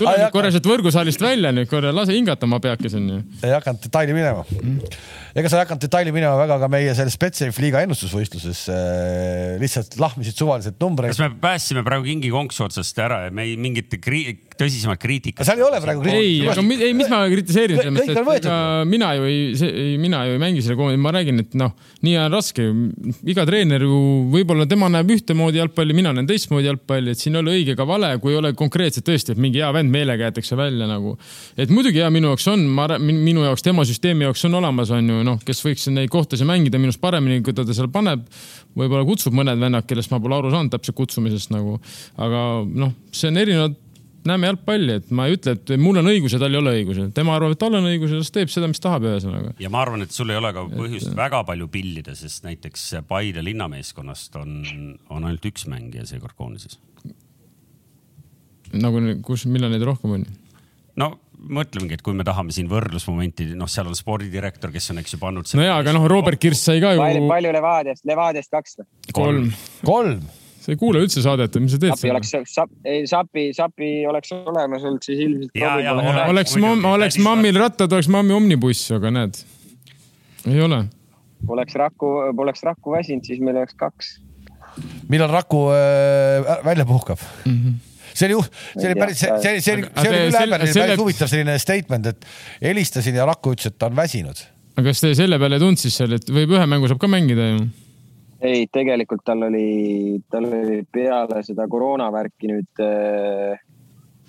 tule nüüd korra sealt võrgusaalist välja nüüd korra, lase hingata oma peakes onju. ei hakanud detaili minema mm ega sa ei hakanud detaili minema väga ka meie selles Betsafe liiga ennustusvõistluses äh,. lihtsalt lahmisid suvaliselt numbreid. kas me päästsime praegu kingi konksu otsast ära ja me ei mingit kri tõsisemat kriitikat. seal ei ole praegu kriitikat. ei, aga ei, mis ma kritiseerin selles mõttes, et ega mina ju ei, ei, mina ju ei mängi selle kooli, ma räägin, et noh, nii on raske. iga treener ju, võib-olla tema näeb ühtemoodi jalgpalli, mina näen teistmoodi jalgpalli, et siin ei ole õige ega vale, kui ei ole konkreetselt tõesti, et mingi hea vend meelega jäetakse välja nagu. et muidugi ja minu jaoks on, ma, minu jaoks, tema süsteemi jaoks on olemas, on ju noh, kes võiks neid kohtasid mängida minust paremini, kui ta ta seal paneb. võib-olla kutsub mõned vennad, kellest ma pole aru saanud täpselt kutsumisest nagu, aga noh, see on erinevad näeme jalgpalli, et ma ei ütle, et mul on õigus ja tal ei ole õigus, tema arvab, et tal on õigus ja las teeb seda, mis tahab, ühesõnaga. ja ma arvan, et sul ei ole ka põhjust et... väga palju pillida, sest näiteks Paide linnameeskonnast on, on ainult üks mängija seekord koondises. nagu, kus, millal neid rohkem on? no mõtlemegi, et kui me tahame siin võrdlusmomenti, noh, seal on spordidirektor, kes on, eks ju, pannud. no ja, aga noh, Robert Kirss sai ka ju. palju, palju Levadiast, Levadiast kaks või? kolm. kolm sa ei kuule üldse saadet mis sa teed seal? oleks, ei Sapi, Sapi oleks olemas olnud, siis ilmselt. oleks, oleks mammil rattad, oleks mammi omnibuss, aga näed, ei ole. Poleks Raku, poleks Raku väsinud, siis meil oleks kaks. millal Raku äh, välja puhkab mm? -hmm see oli, see oli päris, see, see, see oli, see oli üle hämmerdav, päris huvitav selline statement, et helistasin ja Raku ütles, et ta on väsinud. aga kas te selle peale ei tulnud siis seal, et võib ühe mängu saab ka mängida ju? Ei, tegelikult tal oli, tal oli peale seda koroonavärki nüüd, äh,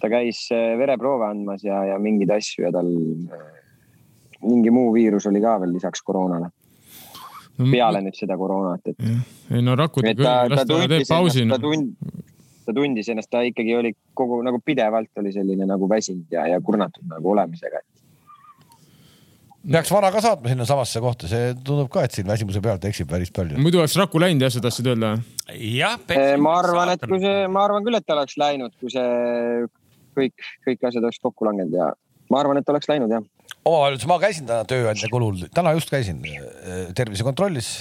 ta käis äh, vereproove andmas ja, ja mingeid asju ja tal äh, mingi muu viirus oli ka veel lisaks koroonale peale nüüd seda koroonat, et. ei no Raku ta küll, las ta teeb pausi. ta tund-, ta tundis ennast, ta ikkagi oli kogu nagu pidevalt oli selline nagu väsinud ja, ja kurnatud nagu olemisega. Peaks vara ka saatma sinna samasse kohta, see tundub ka, et siin väsimuse pealt eksib päris palju. muidu oleks Raku läinud jah, sa tahtsid öelda? jah. Eh, ma arvan, et kui see, ma arvan küll, et ta oleks läinud, kui see kõik, kõik asjad oleks kokku langenud ja ma arvan, et oleks läinud jah. omavalitsus, ma käisin täna tööandja kulul, täna just käisin äh, tervisekontrollis.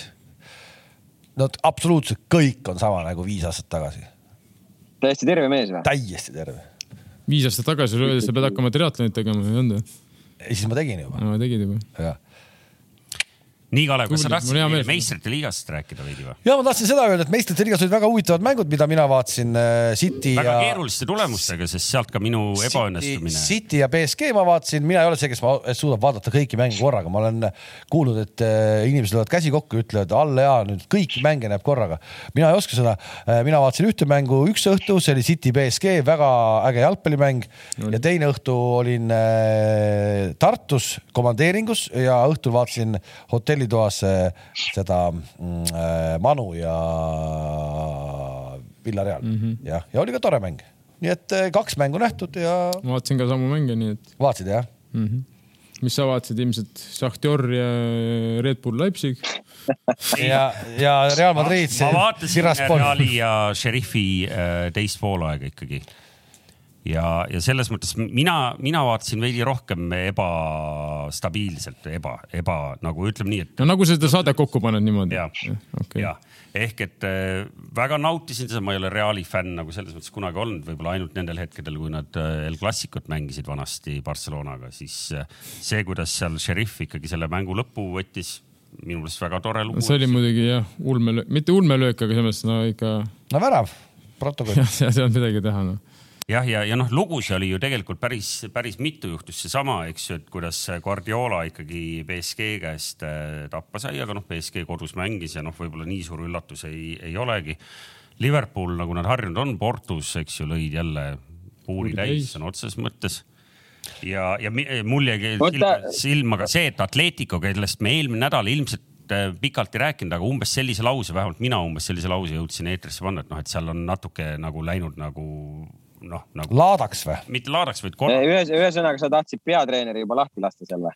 no absoluutselt kõik on sama nagu viis aastat tagasi. täiesti terve mees või? täiesti terve. viis aastat tagasi sa pead hakkama triatlonit tegema, ei olnud või? Siis ma tegin juba. no tegid juba. jah nii, Kalev, kas sa tahtsid meistrite liigast rääkida veidi või? ja ma tahtsin seda öelda, et meistrite liigas olid väga huvitavad mängud, mida mina vaatasin äh, City väga ja. keeruliste tulemustega, sest sealt ka minu ebaõnnestumine. City ja BSG ma vaatasin, mina ei ole see, kes ma, suudab vaadata kõiki mänge korraga, ma olen kuulnud, et äh, inimesed löövad käsi kokku, ütlevad alla ja nüüd kõiki mänge näeb korraga. mina ei oska seda, äh, mina vaatasin ühte mängu üks õhtu, see oli City BSG, väga äge jalgpallimäng no. ja teine õhtu olin Tartus komandeeringus ja õhtul vaatasin hotellitoas seda mm, äh, Manu ja Villareal mm -hmm. jah, ja oli ka tore mäng. nii et äh, kaks mängu nähtud ja. ma vaatasin ka samu mänge, nii et. vaatasid jah mm? -hmm mis sa vaatasid ilmselt Šahtjor ja Red Bull Leipzig ja, ja Real Madrid. ma vaatasin Reali ja Šerifi äh, teist poolaega ikkagi ja, ja selles mõttes mina, mina vaatasin veidi rohkem ebastabiilselt, eba, eba nagu ütleme nii, et. no nagu sa seda saadet kokku paned niimoodi. ja okay., ja ehk et äh, väga nautisin seda, ma ei ole Reali fänn nagu selles mõttes kunagi olnud, võib-olla ainult nendel hetkedel, kui nad äh, El Clasicut mängisid vanasti Barcelonaga, siis äh, see, kuidas seal Šerif ikkagi selle mängu lõpu võttis minu meelest väga tore lugu. see oli muidugi jah, ulmelöök, mitte ulmelöök, aga selles mõttes no ikka. no värav, protokoll. jah, seal ei olnud midagi teha noh jah, ja, ja, ja noh, lugusid oli ju tegelikult päris, päris mitu juhtus. Seesama, eks ju, et kuidas Guardiola ikkagi BSG käest äh, tappa sai, aga noh, BSG kodus mängis ja noh, võib-olla nii suur üllatus ei, ei olegi. Liverpool, nagu nad harjunud on, Portus, eks ju, lõid jälle puuri täis sõna otseses mõttes. Ja, ja mul jäi silma, silma ka see, et Atletico, kellest me eelmine nädal ilmselt äh, pikalt ei rääkinud, aga umbes sellise lause, vähemalt mina umbes sellise lause jõudsin eetrisse panna, et noh, et seal on natuke nagu läinud nagu noh nagu.... laadaks või? mitte laadaks, vaid korra.... ühes, ühesõnaga sa tahtsid peatreeneri juba lahti lasta seal või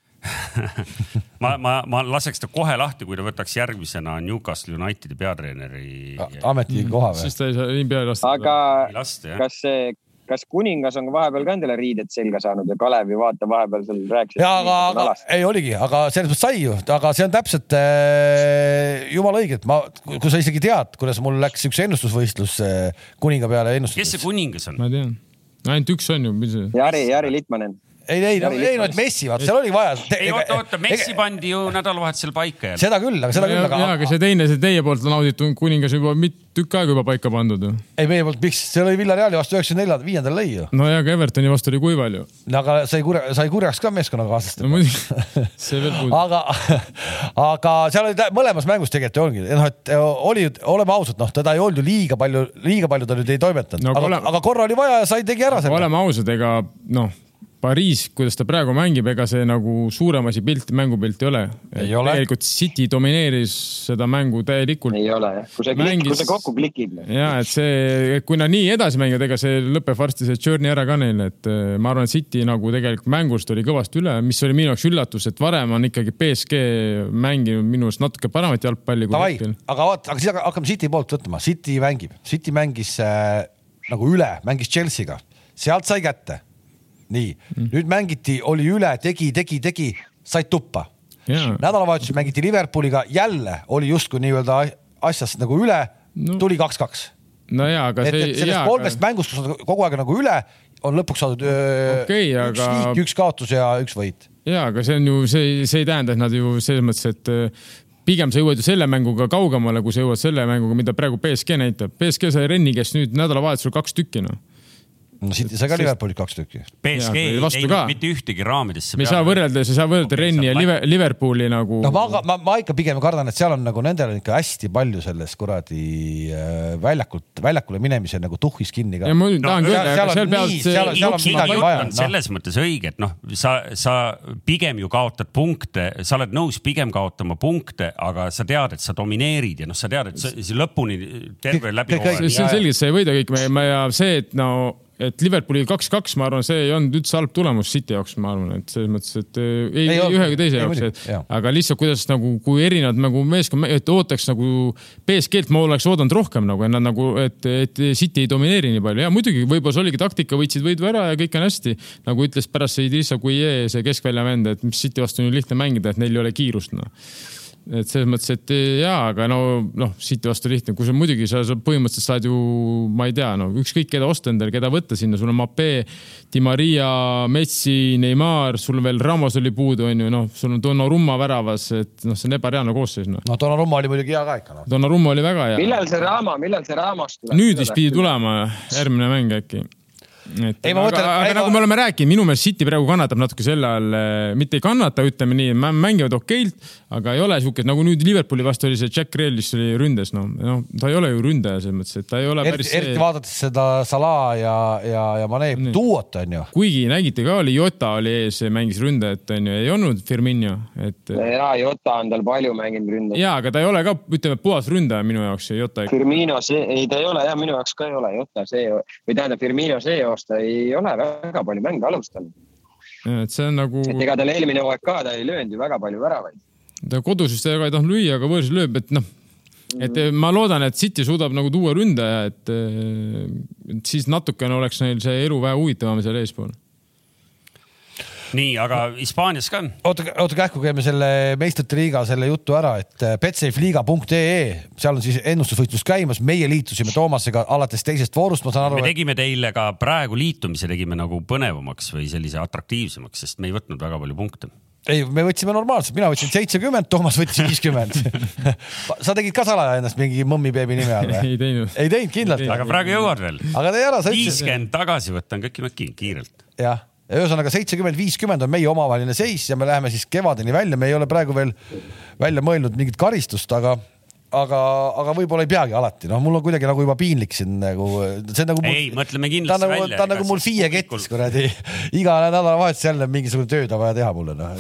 ma, ma, ma laseks ta kohe lahti, kui ta võtaks järgmisena Newcastle Unitedi peatreeneri. ametikoha või? siis ta ei saa nii pea lasta. aga kas see, kas kuningas on vahepeal ka endale riided selga saanud ja Kalevi vaata vahepeal seal rääkis. ja aga, aga ei oligi, aga selles mõttes sai ju, aga see on täpselt äh, jumala õige, et ma, kui sa isegi tead, kuidas mul läks üks ennustusvõistlus äh, kuninga peale ennustuseks. kes see kuningas on? ma tean, ainult üks on ju. Jari, Jari Litmanen ei, ei, no, ei no, et Messi, vaata seal oli vaja. ei oota, oota, Messi pandi ju nädalavahetusel paika jälle. seda küll, aga seda küll, aga. jaa, aga see teine, see teie poolt nauditud kuningas juba tükk aega juba paika pandud ju. ei, meie poolt, miks, see oli Villareali vastu üheksakümne neljandal, viiendal lõi ju. no ja, aga Evertoni vastu oli kuival ju. no aga sai kurja, sai kurjaks ka meeskonnakaaslastele. no muidugi, see veel puudub. aga, aga seal oli mõlemas mängus tegelikult ju ongi, noh, et oli, oleme ausad, noh, teda ei olnud ju liiga palju, liiga palju ta nüüd ei toimetanud no,, aga, ole... aga korra oli vaja ja sai, tegi ära selle. oleme ausad, ega noh Pariis, kuidas ta praegu mängib, ega see nagu suurem asi pilt, mängupilt ei ole. tegelikult City domineeris seda mängu täielikult. ei ole jah, kui see mängis... kui see kokku klikib. Noh. ja et see, kui nad nii edasi mängivad, ega see lõpeb varsti see journey ära ka neil, et äh, ma arvan, et City nagu tegelikult mängust oli kõvasti üle, mis oli minu jaoks üllatus, et varem on ikkagi BSG mänginud minu arust natuke paremat jalgpalli hetkel. aga vaata, aga siis hakkame City poolt võtma, City mängib, City mängis äh, nagu üle, mängis Chelsea'ga, sealt sai kätte nii mm., nüüd mängiti, oli üle, tegi, tegi, tegi, said tuppa yeah.. nädalavahetusel mängiti Liverpooliga, jälle oli justkui nii-öelda asjast nagu üle no., tuli kaks-kaks. no ja, aga et, see. sellest kolmest aga... mängust, kus on kogu aeg nagu üle, on lõpuks saadud okay, üks aga... viik, üks kaotus ja üks võit. ja, aga see on ju, see, see ei tähenda, et nad ju selles mõttes, et pigem sa jõuad ju selle mänguga kaugemale, kui sa jõuad selle mänguga, mida praegu BSG näitab. BSG sai Renni, kes nüüd nädalavahetusel kaks tükki noh no City sai ka Liverpoolilt kaks tükki. BSG ei teinud mitte ühtegi raamidesse. me ei saa võrrelda, sa ei saa võrrelda Renni ja Liverpooli nagu. noh, ma, ma, ma ikka pigem kardan, et seal on nagu nendel on ikka hästi palju sellest kuradi äh, väljakult, väljakule minemise nagu tuhhis kinni ka No, selles mõttes õige, et noh, sa, sa pigem ju kaotad punkte, sa oled nõus pigem kaotama punkte, aga sa tead, et sa domineerid ja noh, sa tead, et sa lõpuni terve Kõik- läbi kõik- kõik- see on selge, et sa ei võida me ja see, et no, et Liverpooli kaks-kaks, ma arvan, see ei olnud üldse halb tulemus City jaoks, ma arvan, et selles mõttes, et äh, ei, Ei ühegi teise Ei jaoks jah. aga lihtsalt kuidas nagu, kui erinevad nagu meeskond, et ootaks nagu BSG-lt ma oleks oodanud rohkem nagu, et nad nagu, et, et City ei domineeri nii palju ja muidugi võib-olla see oligi taktika, võitsid võidu ära ja kõik on hästi. nagu ütles pärast see Idrissa Guie, see keskvälja vend, et mis City vastu on ju lihtne mängida, et neil ei ole kiirust noh et selles mõttes, et jaa, aga no noh, City vastu lihtne, kui sa muidugi sa, sa põhimõtteliselt saad ju, ma ei tea, no ükskõik keda osta endale, keda võtta sinna, sul on Mape, Di Maria, Messi, Neimar, sul veel Ramos oli puudu, onju, noh, sul on Donnarumma väravas, et noh, see on ebareaalne koosseis, noh. no Donnarumma oli muidugi hea ka ikka noh. Donnarumma oli väga hea. millal see Raamo, millal see Raamos tuleb? nüüd vist pidi. tulema järgmine mäng äkki. Et Ei, ma aga, mõtlen- aga ei, nagu ma- me oleme rääkinud, minu meelest City praegu kannatab natuke selle all, mitte ei kannata, ütleme nii, mängivad okeilt, aga ei ole siukest nagu nüüd Liverpooli vastu oli see Jack Grealish oli ründes, noh, noh, ta ei ole ju ründaja selles mõttes, et ta ei ole päris, eriti vaadates seda Salah ja, ja, ja Mane duot on ju. kuigi nägite ka, oli Jota oli ees, mängis ründajat, onju, ei olnud Firmino, et ja Jota on tal palju mänginud ründes. ja, aga ta ei ole ka, ütleme, puhas ründaja minu jaoks, Jota. Firmino see, ei ta ei ole ja minu jaoks ka ei ole Jota see või tähendab Firmino see aasta ei ole väga palju mänge alustanud. et see on nagu, et ega tal eelmine hooaeg ka ta ei löönud ju väga palju väravaid. ta kodus vist väga ei tahtnud lüüa, aga võõrsil lööb, et noh, et ma loodan, et City suudab nagu tuua ründaja, et, et siis natukene oleks neil see elu vähe huvitavam seal eespool. nii, aga Hispaanias ka. oota, oota kähku käime selle meistrite liiga selle jutu ära, et äh, betsafeliiga.ee, seal on siis ennustusvõistlus käimas, meie liitusime Toomasega alates teisest voorust, ma saan me aru, et tegime teile ka praegu liitumise tegime nagu põnevamaks või sellise atraktiivsemaks, sest me ei võtnud väga palju punkte. ei, me võtsime normaalselt, mina võtsin seitsekümmend, Toomas võttis viiskümmend. sa tegid ka salaja ennast mingi mõmmibeebi nime all või? ei teinud. ei teinud kindlasti, aga praegu jõuad veel. aga tee ära, sa ütlesid. viiskümmend tagasi võtta on kõik imegi kiirelt. jah, ühesõnaga seitsekümmend, viiskümmend on meie omavaheline seis ja me läheme siis kevadeni välja, me ei ole praegu veel välja mõelnud mingit karistust, aga, aga, aga võib-olla ei peagi alati, noh, mul on kuidagi nagu juba piinlik siin nagu, see on nagu. ei, mõtleme ta kindlasti nagu, välja. ta on nagu mul FIE ketis kuradi, iga nädalavahetus jälle mingisugune tööd on vaja teha mulle noh,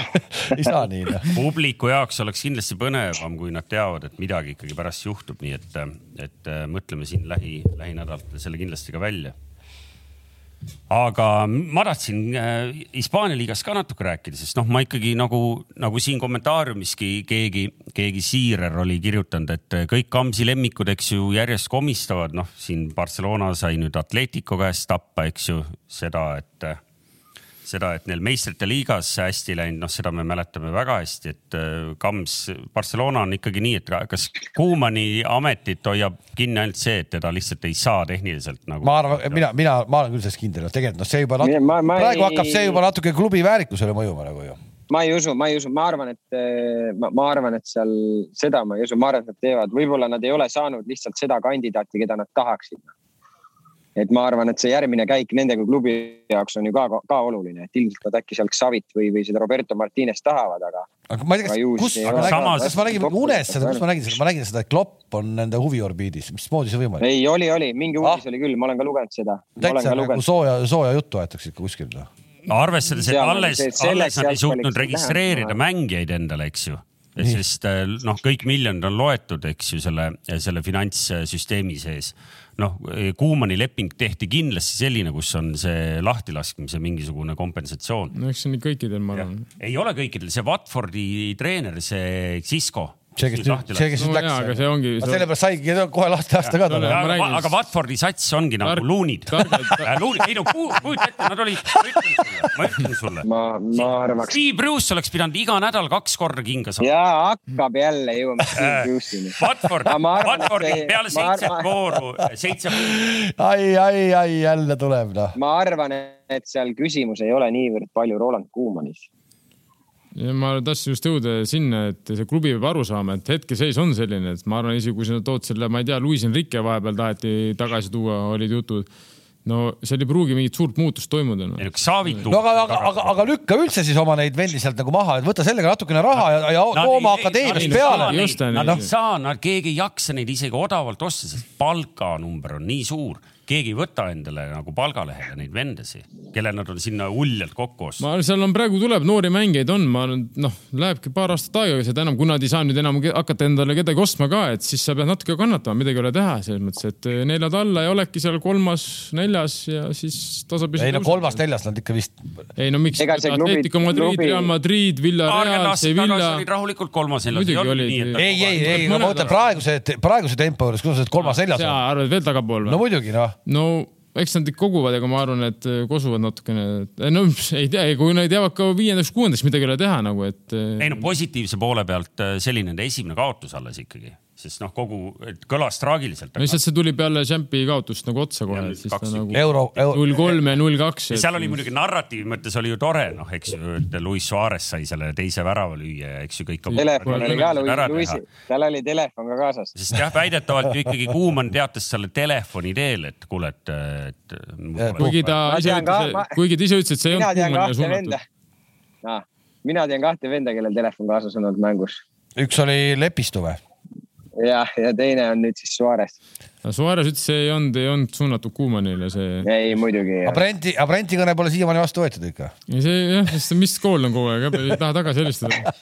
ei saa nii noh. publiku jaoks oleks kindlasti põnevam, kui nad teavad, et midagi ikkagi pärast juhtub, nii et, et äh, mõtleme siin lähi, lähinädalatel selle kindlasti ka välja. Aga ma tahtsin äh, Hispaania liigast ka natuke rääkida, sest noh, ma ikkagi nagu, nagu siin kommentaariumiski keegi, keegi siirer oli kirjutanud, et kõik Kamsi lemmikud, eks ju, järjest komistavad, noh, siin Barcelona sai nüüd Atletico käest tappa, eks ju, seda, et seda, et neil meistrite liigas hästi läinud, noh, seda me mäletame väga hästi, et äh, Kams, Barcelona on ikkagi nii, et ka- kas Kuumani ametit hoiab kinni ainult see, et teda lihtsalt ei saa tehniliselt nagu. ma arvan, mina, mina, ma olen küll selles kindel, tegelikult noh, see juba natuke, Ma- ma praegu ei- hakkab see juba natuke klubi väärikusele mõjuma nagu ju. ma ei usu, ma ei usu, ma arvan, et eh, ma, ma arvan, et seal seda ma ei usu, ma arvan, et nad teevad, võib-olla nad ei ole saanud lihtsalt seda kandidaati, keda nad tahaksid. Et ma arvan, et see järgmine käik nende kui klubi jaoks on ju ka, ka oluline, et ilmselt nad äkki sealt Xavit või, või seda Roberto Martinez tahavad, aga aga ma ei tea, kas, kus, aga samas, ka- kas ma nägin unes seda, kus ma nägin seda, ma nägin seda, et Klopp on nende huviorbiidis, mismoodi see võimalik? ei, oli, oli mingi uudis Ah. oli küll, ma olen ka lugenud seda. ma olen täitsa ka nagu lugenud. sooja, sooja juttu aetakse ikka kuskil noh. arvestades, et alles alles nad ei suutnud registreerida mängijaid endale, eks ju. et Nii. sest äh, noh, kõik miljonid on loetud, eks ju, selle, selle finantssüsteemi sees. noh, Kuumani leping tehti kindlasti selline, kus on see lahtilaskmise mingisugune kompensatsioon. no eks see on kõikidel, ma arvan. ei ole kõikidel, see Watfordi treener, see Cisco. see, kes nüüd, see, kes nüüd jaa, aga läks. see ongi. sellepärast saigi kohe lahti lasta ka talle. aga Watfordi sats ongi nagu Tark- luunid. targad- luunid, ei no ku- kujuta ette, nad olid, ma ütlen sulle, ma ütlen sulle. ma, ma arvaks. Steve Bruce oleks pidanud iga nädal kaks korda kinga saama. ja hakkab jälle jõudma Steve Bruce'ini. Watford, see- peale seitset vooru, seitse, ai, ai, ai jälle tuleb noh. ma arvan, et seal küsimus ei ole niivõrd palju Roland Kuumanis. Ja ma tahtsin just jõuda sinna, et see klubi peab aru saama, et hetkeseis on selline, et ma arvan, isegi kui sa tood selle, ma ei tea, Luis Enrique vahepeal taheti tagasi tuua, olid jutud. no seal ei pruugi mingit suurt muutust toimuda no. ei no no aga, aga, aga, aga lükka üldse siis oma neid vendi sealt nagu maha, et võta sellega natukene raha ja, ja too oma akadeemiast peale. Nad ei saa, nad, keegi ei jaksa neid isegi odavalt osta, sest palganumber on nii suur. Keegi ei võta endale nagu palgalehele neid vendasi, kelle nad on sinna uljalt kokku ostnud. ma arvan, seal on praegu tuleb noori mängijaid on, ma arvan, et noh, lähebki paar aastat aega, seda enam, kuna nad ei saa nüüd enam hakata endale kedagi ostma ka, et siis sa pead natuke kannatama, midagi ei ole teha, selles mõttes, et neljad alla ja oledki seal kolmas, neljas ja siis tasapisi. ei no kolmas-neljas nad ikka vist, ei no miks, Atletico Madrid, Real Madrid, Villareal, Sevilla rahulikult kolmas-neljas. Muidugi olid. ei, ei, ei, ma mõtlen praeguse, praeguse tempo juures, kuidas need kolmas-neljas sa on? arvad veel tagapool no või? muidugi noh, no eks nad koguvad, aga ma arvan, et eh, kosuvad natukene, no ei tea, kui nad jäävad ka viiendaks-kuuendaks, midagi ei ole teha nagu, et. ei no positiivse poole pealt äh, selline esimene kaotus alles ikkagi, sest noh, kogu, kõlas traagiliselt. no lihtsalt see tuli peale Champi kaotust nagu otsa kohe, siis ta nagu euro, euro, null kolm ja null kaks. seal oli muidugi narratiivi mõttes oli ju tore, noh, eks ju, et Luis Suarez sai selle teise värava lüüa ja eks ju kõik. telefon oli ka ära Luisi teha,, tal oli telefon ka kaasas. sest jah, väidetavalt ju ikkagi Kuumann teatas talle telefoni teel, et kuule, et, et. kuigi ta ise ütles kuigi ta ise ütles, et see ei mina olnud venda suunatud.. mina tean kahte venda, kellel telefon kaasas on olnud mängus üks oli Lepistu või? ja, ja teine on nüüd siis Suarez. Suarez ütles, see ei olnud, ei olnud suunatud Kuumannile, see. ei muidugi. aga Brenti, aga Brenti kõne pole siiamaani vastu võetud ikka. ja see jah, sest mis kool on kogu aeg, ei taha tagasi helistada.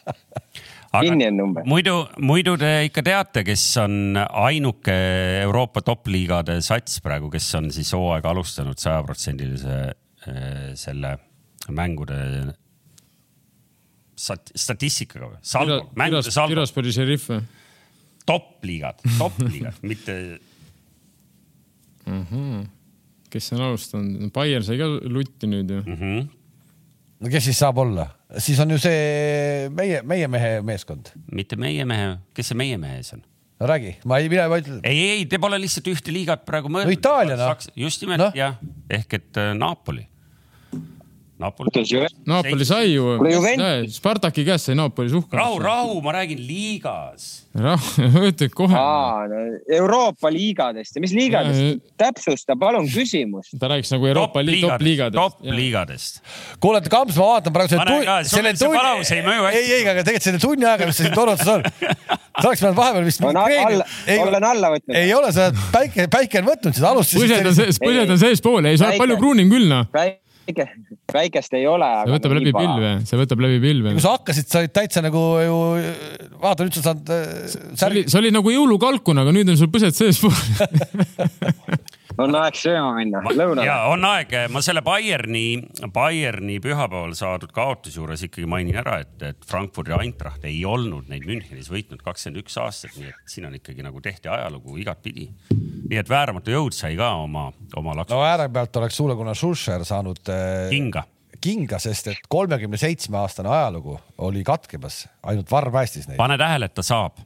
kinni on number. muidu, muidu te ikka teate, kes on ainuke Euroopa top-liigade sats praegu, kes on siis hooaega alustanud sajaprotsendilise eh, selle mängude stat- statistikaga või? saldo, mängude saldo, Tiraspoli šerif või? top-liigad, top-liigad, mitte kes on alustanud, Bayern sai ka lutti nüüd ju. mm. -hmm. no kes siis saab olla? siis on ju see meie, meie mehe meeskond. mitte meie mehe, kes see meie mehe siis on? no räägi, ma ei, mina ei ütle. ei, ei, te pole lihtsalt ühte liigat praegu mõelnud. No Itaalia, noh. just nimelt no. jah, ehk et äh, Napoli. Napoli. Napoli sai ju Spartaki käest sai Napoli suhkrusse. rahu, rahu, ma räägin liigas. rahu, ütle kohe. aa, no Euroopa liigadest ja mis liigadest? täpsusta palun küsimust. ta rääkis nagu Euroopa Liidu top-liigadest. top-liigadest. kuule, Kamps, ma vaatan praegu ka, sulle see palavus ei mõju hästi. ei, ei, aga tegelikult selle tunni ajaga, mis sa siin torutas on, sa oleks pidanud vahepeal vist. olen alla võtnud. ei ole, sa oled päike, päike on võtnud seda, põsed on sees, põsed on seespool, ei sa oled palju pruunim küll noh. väike, väikest ei ole. see võtab läbi pilve, see võtab läbi pilve kui. sa hakkasid, sa olid täitsa nagu ju, vaata nüüd sa saad äh, see särgi oli, see oli nagu jõulukalkun, aga nüüd on sul põsed seespool. on aeg sööma minna, ja lõunale. on aeg, ma selle Bayerni, Bayerni pühapäeval saadud kaotuse juures ikkagi mainin ära, et, et Frankfurdi Eintracht ei olnud neid Münchenis võitnud kakskümmend üks aastat, nii et siin on ikkagi nagu tehti ajalugu igatpidi. nii et vääramatu jõud sai ka oma, oma laksu no ääre pealt oleks sulle, kuna Schuscher saanud äh, kinga. kinga, sest et kolmekümne seitsme aastane ajalugu oli katkemas, ainult Varr päästis neid. pane tähele, et ta saab.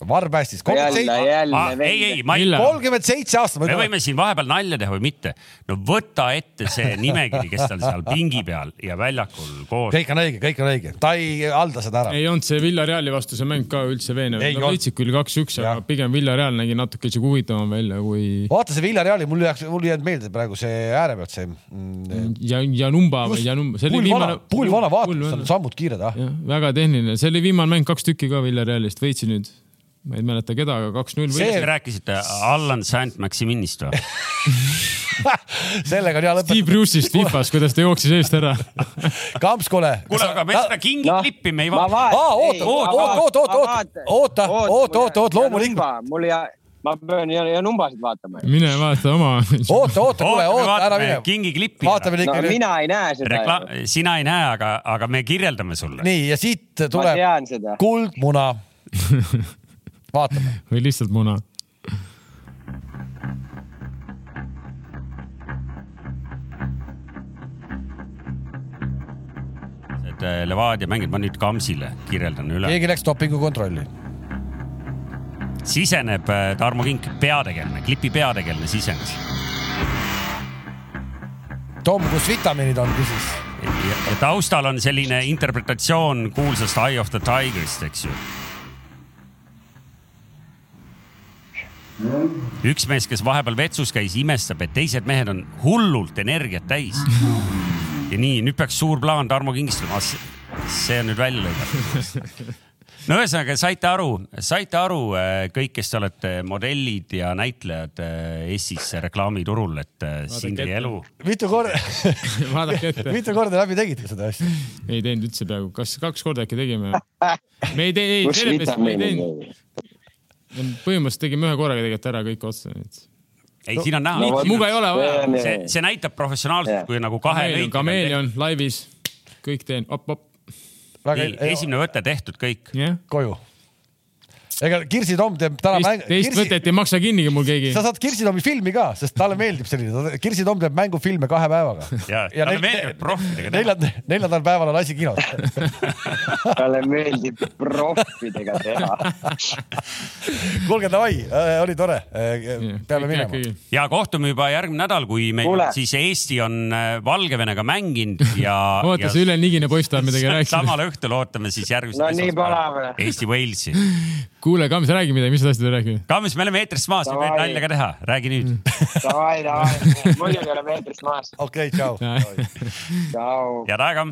Varr päästis kolmkümmend Millal? kolmkümmend seitse aastat. me võime siin vahepeal nalja teha või mitte. no võta ette see nimekiri, kes tal seal pingi peal ja väljakul koos. kõik on õige, kõik on õige, ta ei halda seda ära. ei olnud see Villareali vastu see mäng ka üldse veenev. Olnud. võitsid küll kaks-üks, aga pigem Villareal nägi natuke isegi huvitavam välja kui vaata see Villareali, mul jääks, mul ei jäänud meelde praegu see ääre pealt see mm,. ja, Janumba või Janumba, see oli pull vana pull vana, seal vana. on sammud kiired ah. väga tehniline, see oli viimane mäng, kaks tükki ka Villarealist, võitsid nüüd. Ma ei mäleta keda, aga kaks-null See- rääkisite Allan Saint-Maximinist või? sellega on hea Steve lõpetada. Bruce'ist Fifas, kuidas ta jooksis eest ära. Kamps, kuule. kuule, aga me seda kingiklippi me ei ma vaata. Oota, oota, oota, oota, oota, oota, oota, oota, loomulikult. mul ja, ma pean ja, ja numbasid vaatama. mine vaata oma. oota, oota, kuule, oota, ära mine. kingiklippi. vaatame no ikka nüüd. mina ei näe seda Rekla- sina ei näe, aga, aga me kirjeldame sulle. nii ja siit tuleb kuldmuna. vaatame. või lihtsalt muna. et äh, Levadia mängib, ma nüüd Kamsile kirjeldan üle. keegi läks dopingukontrolli. siseneb äh, Tarmo Kink, peategelane, klipi peategelane sisenes. Tom, kus vitamiinid on, küsis. ja, ja taustal on selline interpretatsioon kuulsast Eye of the Tiger'ist, eks ju. Üks mees, kes vahepeal vetsus käis, imestab, et teised mehed on hullult energiat täis. ja nii, nüüd peaks suur plaan Tarmo Kingistule, see on nüüd välja lõigatud no ühesõnaga saite aru, saite aru äh, kõik, kes te olete modellid ja näitlejad äh, Eestis reklaamiturul, et äh, siin teie elu. mitu korda vaadake ette. mitu korda läbi tegite seda asja? ei teinud üldse peaaegu, kas kaks korda äkki tegime? me ei tee, ei, selles mõttes me ei teinud. Põhimõtteliselt tegime ühe korraga tegelikult ära kõik otsa. ei no,, siin on näha no,. muga ei ole vaja. see, see näitab professionaalselt, kui nagu kahe. kameelion laivis, kõik teen op-op nii, esimene võte tehtud kõik yeah.. koju ega Kirsi Tomm teeb täna mängu. teist Kirsi... võtet ei maksa kinnigi mul keegi. sa saad Kirsi Tommi filmi ka, sest talle meeldib selline, Kirsi Tomm teeb mängufilme kahe päevaga. ja, ja talle meeldib proffidega teha. neljandal, neljandal päeval on asi kinos talle meeldib proffidega teha kuulge, davai, äh, oli tore. Äh, peame minema. ja kohtume juba järgmine nädal, kui meil Kule. siis Eesti on äh, Valgevenega mänginud ja oota, see Ülen Nigine poiss tahab midagi rääkida. samal õhtul ootame siis järgmist no, esmaspäeva Eesti-Walesi kuule, Kams, räägi midagi, mis sa tahtsid rääkida? Kams, me oleme eetrist maas, me võime nalja ka teha, räägi nüüd. Davai, davai, muidugi oleme eetrist maas. okei, tšau. tšau. head aega.